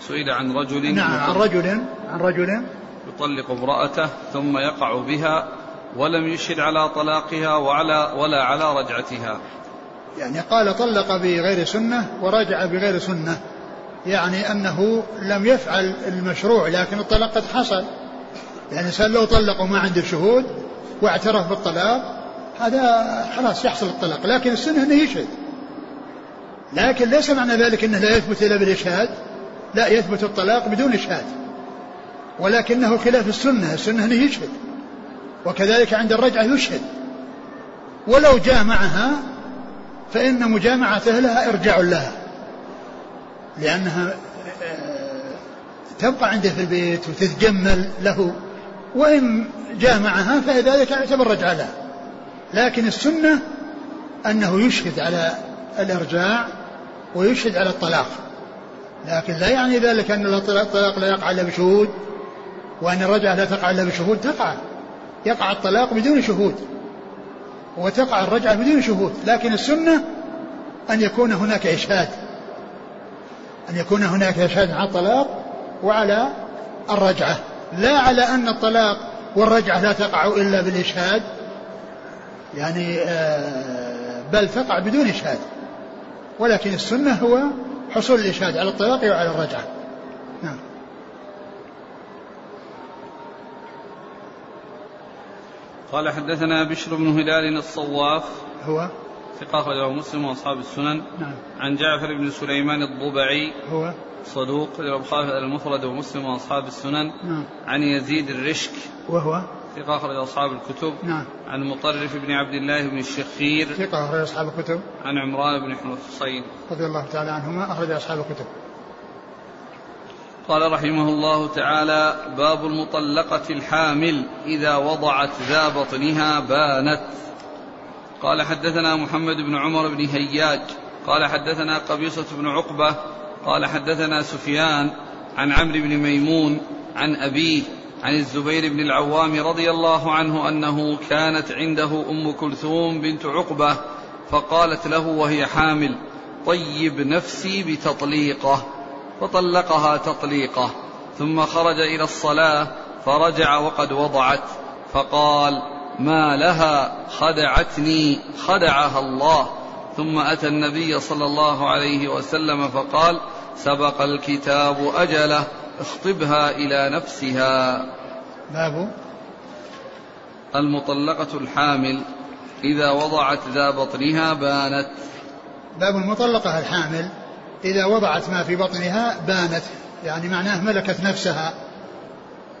سئل عن رجل نعم عن رجل عن رجل يطلق امرأته ثم يقع بها ولم يشهد على طلاقها وعلى ولا على رجعتها. يعني قال طلق بغير سنة ورجع بغير سنة. يعني أنه لم يفعل المشروع لكن الطلاق قد حصل. يعني الإنسان لو طلق وما عنده شهود واعترف بالطلاق هذا خلاص يحصل الطلاق. لكن السنة أنه يشهد. لكن ليس معنى ذلك أنه لا يثبت إلا بالإشهاد. لا يثبت الطلاق بدون إشهاد. ولكنه خلاف السنة السنة أنه يشهد وكذلك عند الرجعة يشهد. ولو جامعها فإن مجامعته لها إرجاع لها لأنها آه، تبقى عنده في البيت وتتجمل له. وإن جامعها فذلك يعتبر رجعة لها. لكن السنة أنه يشهد على الإرجاع ويشهد على الطلاق. لكن لا يعني ذلك أن الطلاق لا يقع إلا بشهود. وأن الرجعة لا تقع إلا بشهود تقع. يقع الطلاق بدون شهود. وتقع الرجعة بدون شهود. لكن السنة أن يكون هناك إشهاد. أن يكون هناك إشهاد على الطلاق وعلى الرجعة. لا على أن الطلاق والرجعة لا تقع إلا بالإشهاد. يعني آه، بل تقع بدون إشهاد. ولكن السنة هو حصول الإشهاد على الطلاق وعلى الرجعة. قال حدثنا بشر بن هلال الصواف. هو؟ ثقة أخرجه مسلم وأصحاب السنن. نعم. عن جعفر بن سليمان الضبعي. هو؟ صدوق البخاري المفرد ومسلم وأصحاب السنن. نعم. عن يزيد الرشك. وهو؟ ثقة أخرج أصحاب الكتب. نعم. عن مطرف بن عبد الله بن الشخير. ثقة أخرج أصحاب الكتب. عن عمران بن حسين. رضي الله تعالى عنهما أخرج أصحاب الكتب. قال رحمه الله تعالى باب المطلقة الحامل إذا وضعت ذا بطنها بانت. قال حدثنا محمد بن عمر بن هياج قال حدثنا قبيصة بن عقبة قال حدثنا سفيان عن عمرو بن ميمون عن أبيه عن الزبير بن العوام رضي الله عنه أنه كانت عنده أم كلثوم بنت عقبة فقالت له وهي حامل طيب نفسي بتطليقه. فطلقها تطليقه ثم خرج إلى الصلاة فرجع وقد وضعت فقال ما لها خدعتني خدعها الله. ثم أتى النبي صلى الله عليه وسلم فقال سبق الكتاب أجله اخطبها إلى نفسها. باب المطلقة الحامل إذا وضعت ذا بطنها بانت. باب المطلقة الحامل إذا وضعت ما في بطنها بانت يعني معناه ملكت نفسها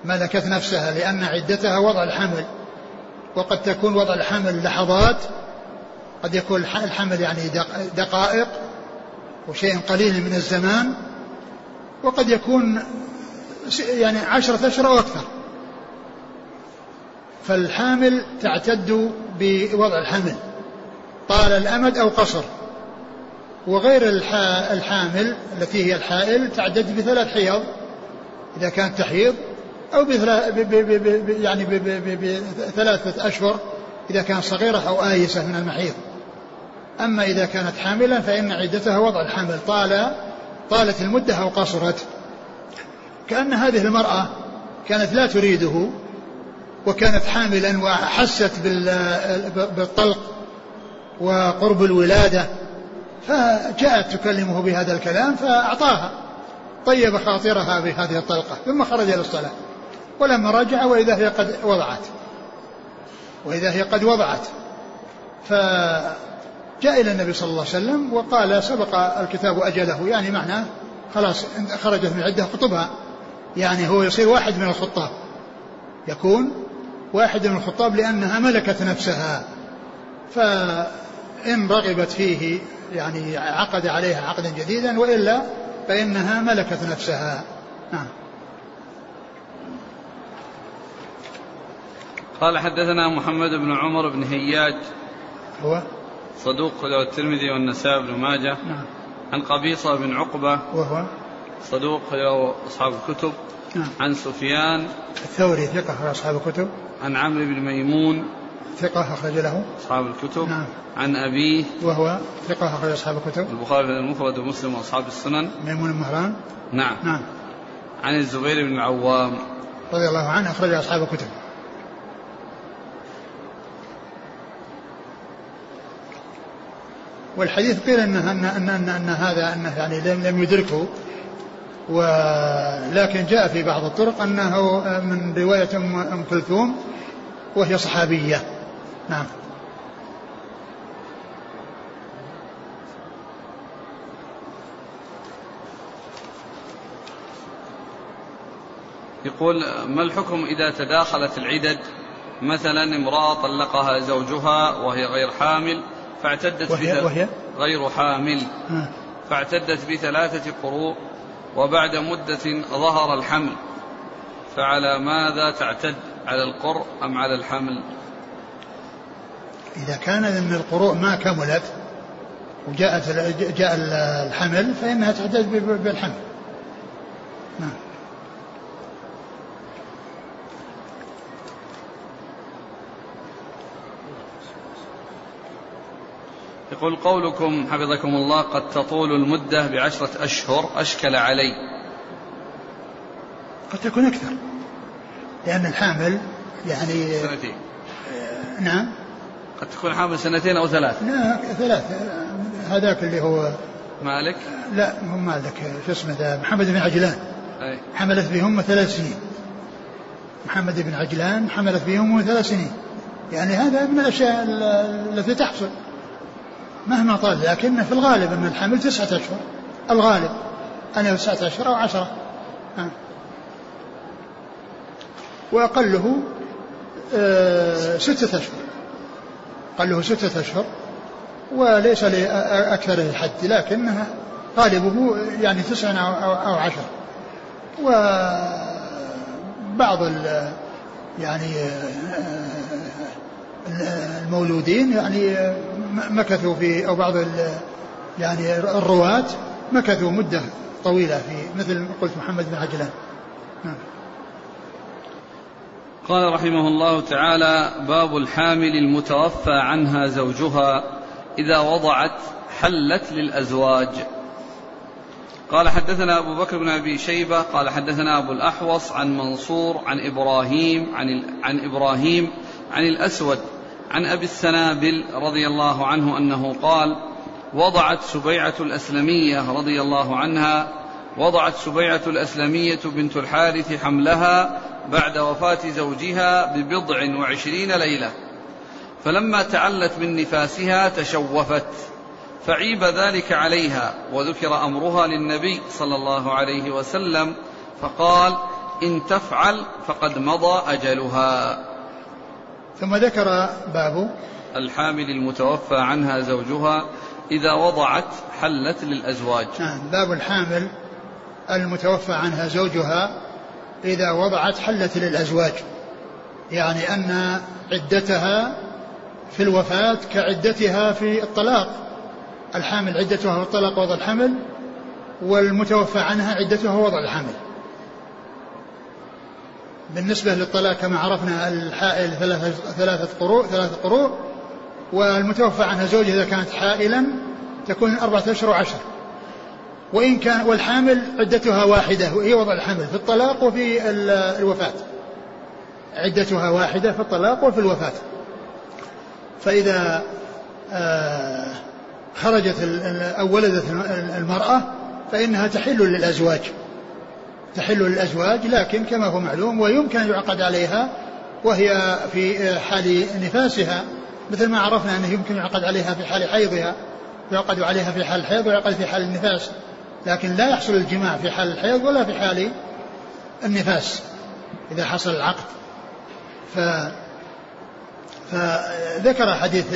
ملكت نفسها لأن عدتها وضع الحمل. وقد تكون وضع الحمل لحظات قد يكون الحمل يعني دقائق وشيء قليل من الزمان وقد يكون يعني عشرة أشهر أو أكثر. فالحامل تعتد بوضع الحمل. طال الأمد أو قصر. وغير الحامل التي هي الحائل تعتد بثلاث حيض إذا كانت تحيض أو يعني بثلاثة أشهر إذا كانت صغيرة أو آيسة من المحيض أما إذا كانت حاملا فإن عدتها وضع الحمل طال طالت المدة أو قصرت. كأن هذه المرأة كانت لا تريده وكانت حاملا وحست بالطلق وقرب الولادة فجاءت تكلمه بهذا الكلام فأعطاها طيب خاطرها بهذه الطلقة ثم خرج إلى الصلاة. ولما رجع وإذا هي قد وضعت وإذا هي قد وضعت. فجاء إلى النبي صلى الله عليه وسلم وقال سبق الكتاب أجله. يعني معناه خلاص خرجت من عدة خطبها. يعني هو يصير واحد من الخطاب. يكون واحد من الخطاب لأنها ملكت نفسها. فإن رغبت فيه يعني عقد عليها عقدا جديدا وإلا فإنها ملكت نفسها. نعم. قال حدثنا محمد بن عمر بن هياج هو؟ صدوق له الترمذي والنسائي بن ماجه. نعم. عن قبيصة بن عقبة وهو؟ صدوق له أصحاب الكتب. نعم. عن سفيان الثوري ثقة أصحاب الكتب. عن عمرو بن ميمون ثقة أخرج له. أصحاب الكتب. نعم. عن أبيه وهو ثقة أخرج أصحاب الكتب. البخاري المفرد ومسلم وأصحاب السنن. ميمون المهران نعم. نعم. عن الزبير بن العوام. رضي الله عنه أخرج أصحاب الكتب. والحديث قيل أن أن أن, أن, أن هذا أنه يعني لم, لم يدركه. ولكن جاء في بعض الطرق أنه من رواية أم كلثوم وهي صحابية. نعم. يقول ما الحكم إذا تداخلت العدد؟ مثلا امرأة طلقها زوجها وهي غير حامل فاعتدت وهي, وهي؟ غير حامل. آه. فاعتدت بثلاثة قروء وبعد مدة ظهر الحمل. فعلى ماذا تعتد؟ على القرء أم على الحمل؟ إذا كان أن القروء ما كملت وجاءت جاء الحمل فإنها ب- بالحمل. نعم. يقول قولكم حفظكم الله قد تطول المدة بعشرة أشهر أشكل علي. قد تكون أكثر. لأن الحامل يعني سنتين. نعم. قد تكون حامل سنتين أو ثلاث. لا ثلاث. هذاك اللي هو مالك؟ لا مو مالك. شو اسمه ذا؟ محمد بن عجلان. أي. حملت بهم ثلاث سنين. محمد بن عجلان حملت بهم ثلاث سنين. يعني هذا من الأشياء ال- التي تحصل. مهما طال لكن في الغالب أن الحمل تسعة أشهر. الغالب. أنا تسعة أشهر أو عشرة. آه. وأقله آه، ستة أشهر. أقله ستة أشهر وليس لأكثر الحد لكنها غالبه يعني تسع أو, عشر. وبعض ال يعني المولودين يعني مكثوا في أو بعض يعني الرواة مكثوا مدة طويلة في مثل قلت محمد بن عجلان. نعم. قال رحمه الله تعالى باب الحامل المتوفى عنها زوجها إذا وضعت حلت للأزواج. قال حدثنا أبو بكر بن أبي شيبة قال حدثنا أبو الأحوص عن منصور عن إبراهيم عن, عن إبراهيم عن الأسود عن أبي السنابل رضي الله عنه أنه قال وضعت سبيعة الأسلمية رضي الله عنها وضعت سبيعة الأسلمية بنت الحارث حملها بعد وفاة زوجها ببضع وعشرين ليلة. فلما تعلت من نفاسها تشوفت فعيب ذلك عليها وذكر أمرها للنبي صلى الله عليه وسلم فقال إن تفعل فقد مضى أجلها. ثم ذكر باب الحامل المتوفى عنها زوجها إذا وضعت حلت للأزواج. نعم باب الحامل المتوفى عنها زوجها إذا وضعت حلت للأزواج يعني أن عدتها في الوفاة كعدتها في الطلاق الحامل عدتها في الطلاق وضع الحمل والمتوفى عنها عدتها وضع الحمل. بالنسبة للطلاق كما عرفنا الحائل ثلاثة, قروء ثلاثة قروء والمتوفى عنها زوجها إذا كانت حائلا تكون أربعة أشهر وعشر. وإن كان والحامل عدتها واحدة وهي وضع الحمل في الطلاق وفي الوفاة. عدتها واحدة في الطلاق وفي الوفاة. فإذا آه، خرجت أو ولدت المرأة فإنها تحل للأزواج. تحل للأزواج لكن كما هو معلوم ويمكن أن يعقد عليها وهي في حال نفاسها. مثل ما عرفنا أنه يمكن يعقد عليها في حال حيضها يعقد عليها في حال الحيض ويعقد في حال النفاس. لكن لا يحصل الجماع في حال الحيض ولا في حال النفاس إذا حصل العقد. ف فذكر حديث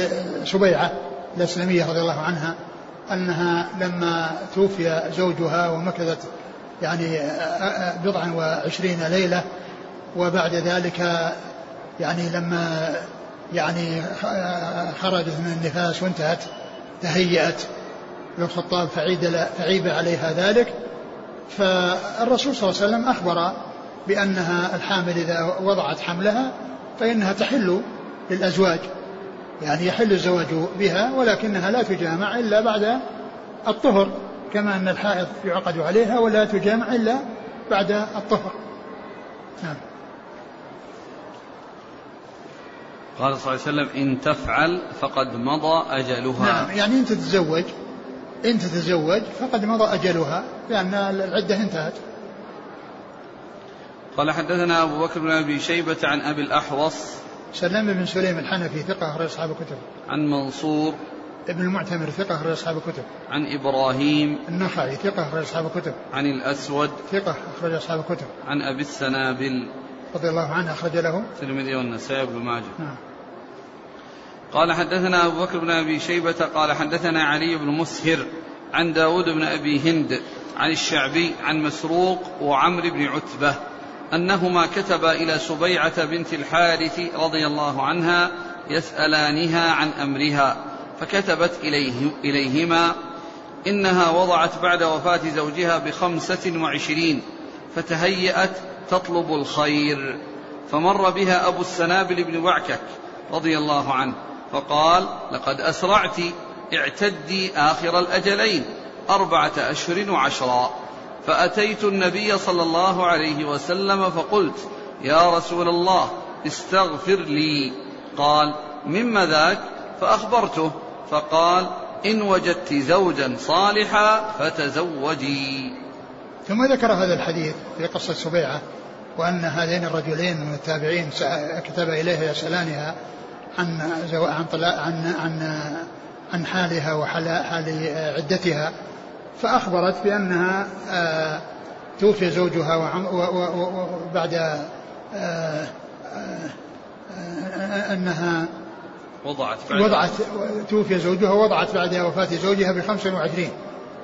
سبيعة الأسلمية رضي الله عنها أنها لما توفي زوجها ومكثت يعني بضعا وعشرين ليلة وبعد ذلك يعني لما يعني خرجت من النفاس وانتهت تهيأت للخطاب فعيد فعيب عليها ذلك. فالرسول صلى الله عليه وسلم أخبر بأنها الحامل إذا وضعت حملها فإنها تحل للأزواج. يعني يحل الزواج بها ولكنها لا تجامع إلا بعد الطهر كما أن الحائض يعقد عليها ولا تجامع إلا بعد الطهر. نعم. قال صلى الله عليه وسلم إن تفعل فقد مضى أجلها. نعم يعني إن تتزوج إن تتزوج فقد مضى أجلها لأن العدة انتهت. قال حدثنا أبو بكر بن أبي شيبة عن أبي الأحوص سلم بن سليم الحنفي ثقة أخرج أصحاب الكتب. عن منصور ابن المعتمر ثقة أخرج أصحاب الكتب. عن إبراهيم النخعي ثقة أخرج أصحاب الكتب. عن الأسود ثقة أخرج أصحاب الكتب. عن أبي السنابل رضي الله عنه أخرج له الترمذي والنسائي بن ماجه. نعم. قال حدثنا أبو بكر بن أبي شيبة قال حدثنا علي بن مسهر عن داود بن أبي هند عن الشعبي عن مسروق وعمر بن عتبة أنهما كتبا إلى سبيعة بنت الحارث رضي الله عنها يسألانها عن أمرها فكتبت إليه إليهما إنها وضعت بعد وفاة زوجها بخمسة وعشرين فتهيأت تطلب الخير فمر بها أبو السنابل بن وعكك رضي الله عنه. فقال لقد أسرعت اعتدي آخر الأجلين أربعة أشهر وعشرا. فأتيت النبي صلى الله عليه وسلم فقلت يا رسول الله استغفر لي. قال مما ذاك؟ فأخبرته فقال إن وجدت زوجا صالحا فتزوجي. ثم ذكر هذا الحديث في قصة سبيعة وأن هذين الرجلين من التابعين كتب إليها يسألانها عن عن عن عن, عن حالها وحال حال عدتها فأخبرت بأنها آه، توفي زوجها وبعد آه، آه، أنها وضعت بعد وضعت توفي زوجها وضعت بعد وفاة زوجها ب 25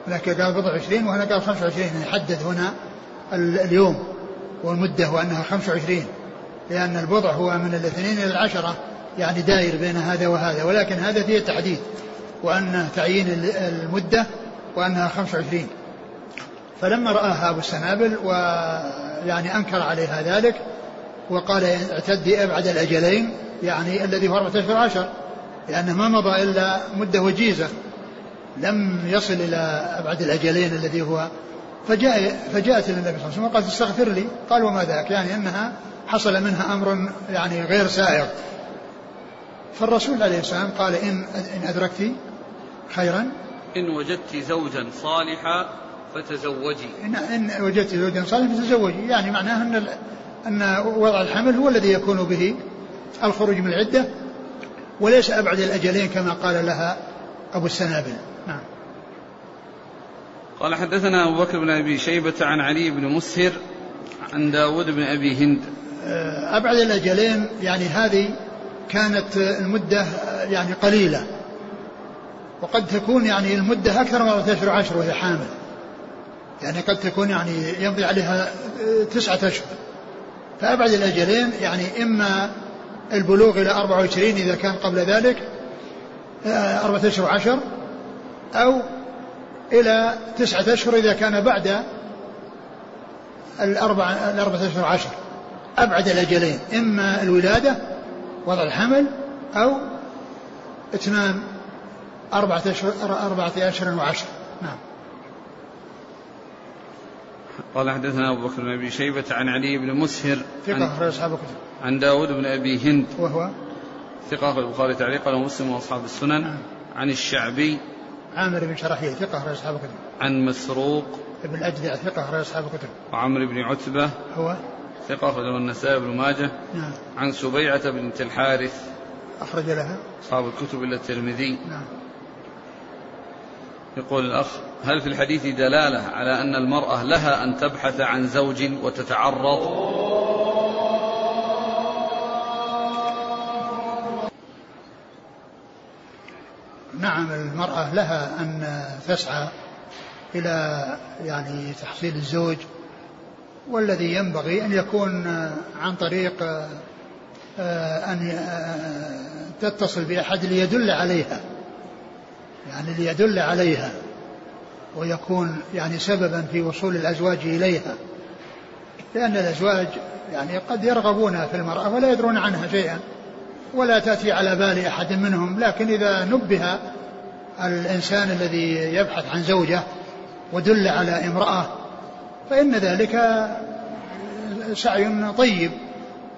هناك قال بضع 20 وهنا قال 25 يعني حدد هنا اليوم والمدة وأنها 25 لأن البضع هو من الاثنين إلى العشرة. يعني داير بين هذا وهذا ولكن هذا فيه تحديد وأن تعيين المدة وأنها 25 فلما رآها أبو السنابل ويعني أنكر عليها ذلك وقال اعتدي أبعد الأجلين يعني الذي هو أربعة أشهر عشر لأنه ما مضى إلا مدة وجيزة لم يصل إلى أبعد الأجلين الذي هو. فجاء فجاءت النبي صلى الله عليه وسلم وقالت استغفر لي قال وما ذاك؟ يعني أنها حصل منها أمر يعني غير سائغ. فالرسول عليه السلام قال إن إن أدركت خيرا إن وجدت زوجا صالحا فتزوجي. إن, إن وجدت زوجا صالحا فتزوجي. يعني معناه أن أن وضع الحمل هو الذي يكون به الخروج من العدة وليس أبعد الأجلين كما قال لها أبو السنابل. نعم. قال حدثنا أبو بكر بن أبي شيبة عن علي بن مسهر عن داود بن أبي هند. أبعد الأجلين يعني هذه كانت المدة يعني قليلة. وقد تكون يعني المدة أكثر من أشهر عشر وهي حامل. يعني قد تكون يعني يمضي عليها تسعة أشهر. فأبعد الأجلين يعني إما البلوغ إلى 24 إذا كان قبل ذلك آه، أربعة أشهر عشر أو إلى تسعة أشهر إذا كان بعد الأربع الأربعة أشهر عشر. أبعد الأجلين إما الولادة وضع الحمل أو إتمام أربعة أشهر أربعة أشهر وعشر. نعم. قال حدثنا أبو بكر بن أبي شيبة عن علي بن مسهر ثقة أخرج أصحاب الكتب. عن داود بن أبي هند. وهو؟ ثقة أخرج البخاري تعليقا ومسلم وأصحاب السنن. نعم. عن الشعبي. عامر بن شرحيل ثقة أخرج أصحاب الكتب. عن مسروق. ابن الأجدع ثقة أخرج أصحاب الكتب. وعمرو بن عتبة. هو؟ ثقة أخرجه النسائي بن ماجه نعم. عن سبيعة بنت الحارث. أخرج لها. أصحاب الكتب إلا الترمذي. نعم. يقول الأخ هل في الحديث دلالة على أن المرأة لها أن تبحث عن زوج وتتعرض؟ نعم المرأة لها أن تسعى إلى يعني تحصيل الزوج والذي ينبغي أن يكون عن طريق آه، أن آه، تتصل بأحد ليدل عليها. يعني ليدل عليها ويكون يعني سببا في وصول الأزواج إليها. لأن الأزواج يعني قد يرغبون في المرأة ولا يدرون عنها شيئا ولا تأتي على بال أحد منهم. لكن إذا نبه الإنسان الذي يبحث عن زوجة ودل على امرأة فإن ذلك سعي طيب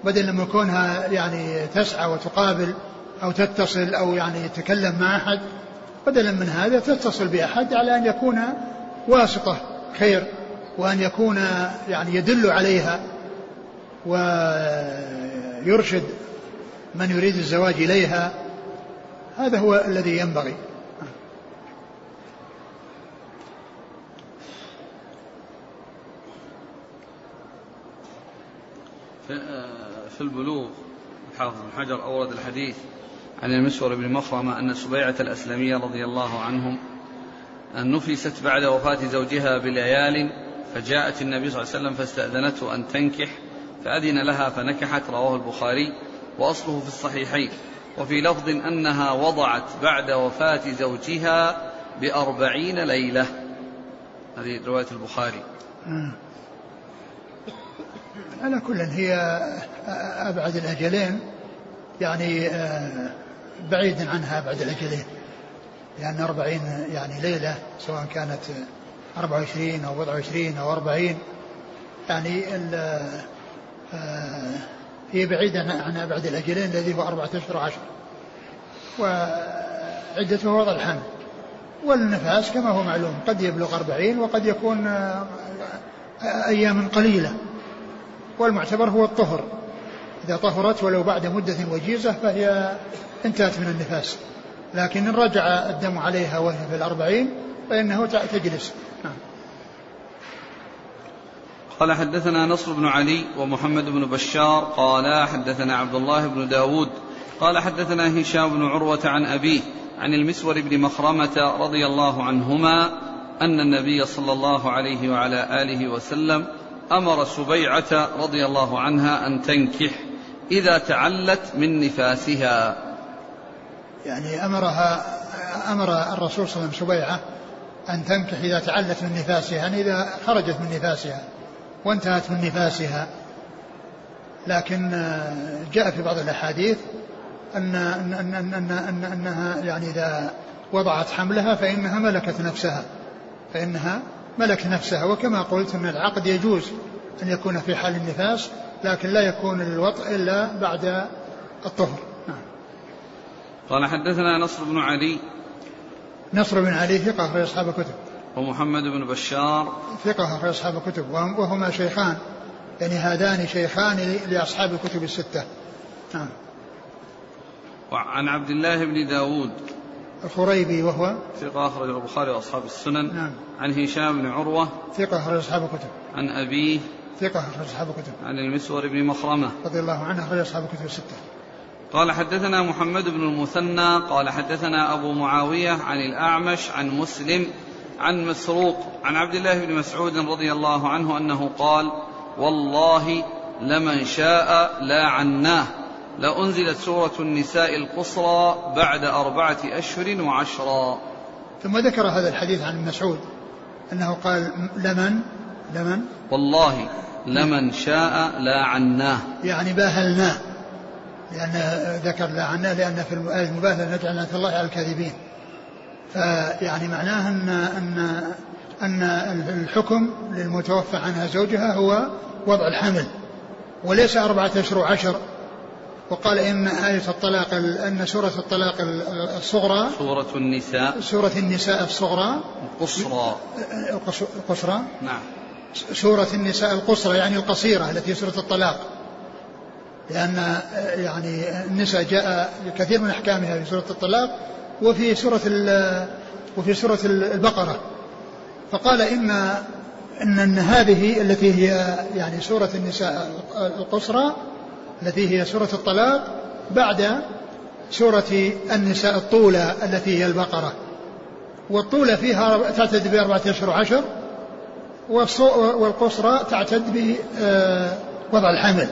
بدل من كونها يعني تسعى وتقابل أو تتصل أو يعني تتكلم مع أحد بدلا من هذا تتصل بأحد على أن يكون واسطة خير وأن يكون يعني يدل عليها ويرشد من يريد الزواج إليها. هذا هو الذي ينبغي. في البلوغ. الحافظ بن حجر أورد الحديث عن المسور بن مخرمة أن سبيعة الأسلمية رضي الله عنهم أن نفست بعد وفاة زوجها بليال فجاءت النبي صلى الله عليه وسلم فاستأذنته أن تنكح فأذن لها فنكحت رواه البخاري وأصله في الصحيحين. وفي لفظ أنها وضعت بعد وفاة زوجها بأربعين ليلة. هذه رواية البخاري. على كل هي أبعد الأجلين يعني آه، بعيد عنها أبعد الأجلين. لأن أربعين يعني ليلة سواء كانت أربعة وعشرين أو وضع وعشرين أو أربعين يعني آه، هي بعيدة عن أبعد الأجلين الذي هو أربعة أشهر وعشر وعدته وضع الحمل. والنفاس كما هو معلوم قد يبلغ أربعين وقد يكون آه، أيام قليلة. والمعتبر هو الطهر. إذا طهرت ولو بعد مدة وجيزة فهي انتهت من النفاس. لكن إن رجع الدم عليها وهي في الأربعين فإنه تجلس. نعم. قال حدثنا نصر بن علي ومحمد بن بشار قال حدثنا عبد الله بن داود قال حدثنا هشام بن عروة عن أبيه عن المسور بن مخرمة رضي الله عنهما أن النبي صلى الله عليه وعلى آله وسلم أمر سبيعة رضي الله عنها أن تنكح إذا تعلت من نفاسها. يعني أمرها أمر الرسول صلى الله عليه وسلم سبيعة أن تنكح إذا تعلت من نفاسها يعني إذا خرجت من نفاسها وانتهت من نفاسها. لكن جاء في بعض الأحاديث أن, أن, أن, أن, أن, أن أنها يعني إذا وضعت حملها فإنها ملكت نفسها فإنها ملكت نفسها وكما قلت أن العقد يجوز أن يكون في حال النفاس لكن لا يكون الوطء إلا بعد الطهر. نعم. قال حدثنا نصر بن علي. نصر بن علي ثقة أخرج أصحاب الكتب. ومحمد بن بشار. ثقة أخرج أصحاب الكتب. وهما شيخان. يعني هذان شيخان لأصحاب الكتب الستة. نعم. وعن عبد الله بن داود. الخريبي وهو ثقة أخرج البخاري وأصحاب السنن. نعم. عن هشام بن عروة. ثقة أخرج أصحاب الكتب. عن أبيه. ثقة أخرج أصحاب الكتب. عن المسور بن مخرمة. رضي الله عنه أخرج أصحاب الكتب الستة. قال حدثنا محمد بن المثنى. قال حدثنا أبو معاوية عن الأعمش عن مسلم عن مسروق عن عبد الله بن مسعود رضي الله عنه أنه قال والله لمن شاء لا عناه. لأنزلت سورة النساء القصرى بعد أربعة أشهر وعشرا. ثم ذكر هذا الحديث عن مسعود أنه قال لمن؟ لمن؟ والله لمن شاء لا عناه. يعني باهلناه. لأن ذكر لا عناه لأن في المباهلة نجعل لعنة الله على الكاذبين. فيعني معناه أن أن أن الحكم للمتوفى عنها زوجها هو وضع الحمل. وليس أربعة أشهر وعشر. وقال إن آية الطلاق أن سورة الطلاق الصغرى سورة النساء. سورة النساء الصغرى. القصرى. القصرى. نعم. سورة النساء القصرى يعني القصيرة التي سورة الطلاق. لأن يعني النساء جاء كثير من أحكامها في سورة الطلاق وفي سورة وفي سورة البقرة. فقال إن إن هذه التي هي يعني سورة النساء القصرى التي هي سورة الطلاق بعد سورة النساء الطولة التي هي البقرة. والطولة فيها تعتد بأربعة أشهر وعشر والقصرى تعتد بوضع الحمل.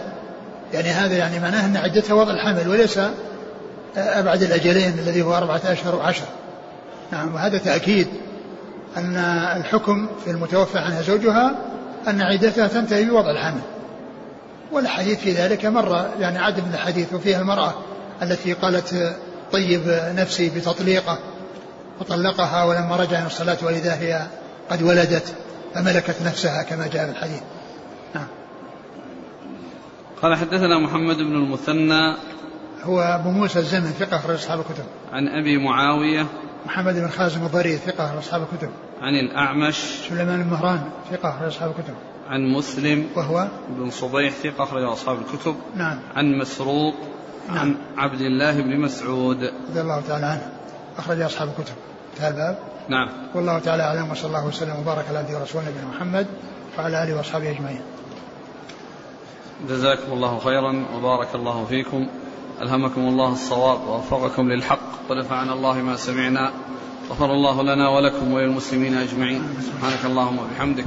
يعني هذا يعني معناه أن عدتها وضع الحمل وليس أبعد الأجلين الذي هو أربعة أشهر وعشر. نعم وهذا تأكيد أن الحكم في المتوفى عنها زوجها أن عدتها تنتهي بوضع الحمل. والحديث في ذلك مر يعني عدد من الحديث وفيها المرأة التي قالت طيب نفسي بتطليقه وطلقها ولما رجع من الصلاة وإذا هي قد ولدت فملكت نفسها كما جاء في الحديث. نعم. قال حدثنا محمد بن المثنى. هو أبو موسى الزمن ثقة أخرج أصحاب الكتب. عن أبي معاوية. محمد بن خازم الضرير ثقة أخرج أصحاب الكتب. عن الأعمش. سليمان بن مهران ثقة أخرج أصحاب الكتب. عن مسلم وهو بن صبيح ثقة أخرج أصحاب الكتب. نعم. عن مسروق نعم. عن عبد الله بن مسعود. رضي الله تعالى عنه. أخرج أصحاب الكتب. هذا الباب. نعم. والله تعالى أعلم. وصلى الله وسلم وبارك على عبده ورسوله نبينا محمد وعلى آله وأصحابه أجمعين. جزاكم الله خيرا وبارك الله فيكم. ألهمكم الله الصواب ووفقكم للحق. ونفعنا الله ما سمعنا. غفر الله لنا ولكم وللمسلمين أجمعين. سبحانك اللهم وبحمدك.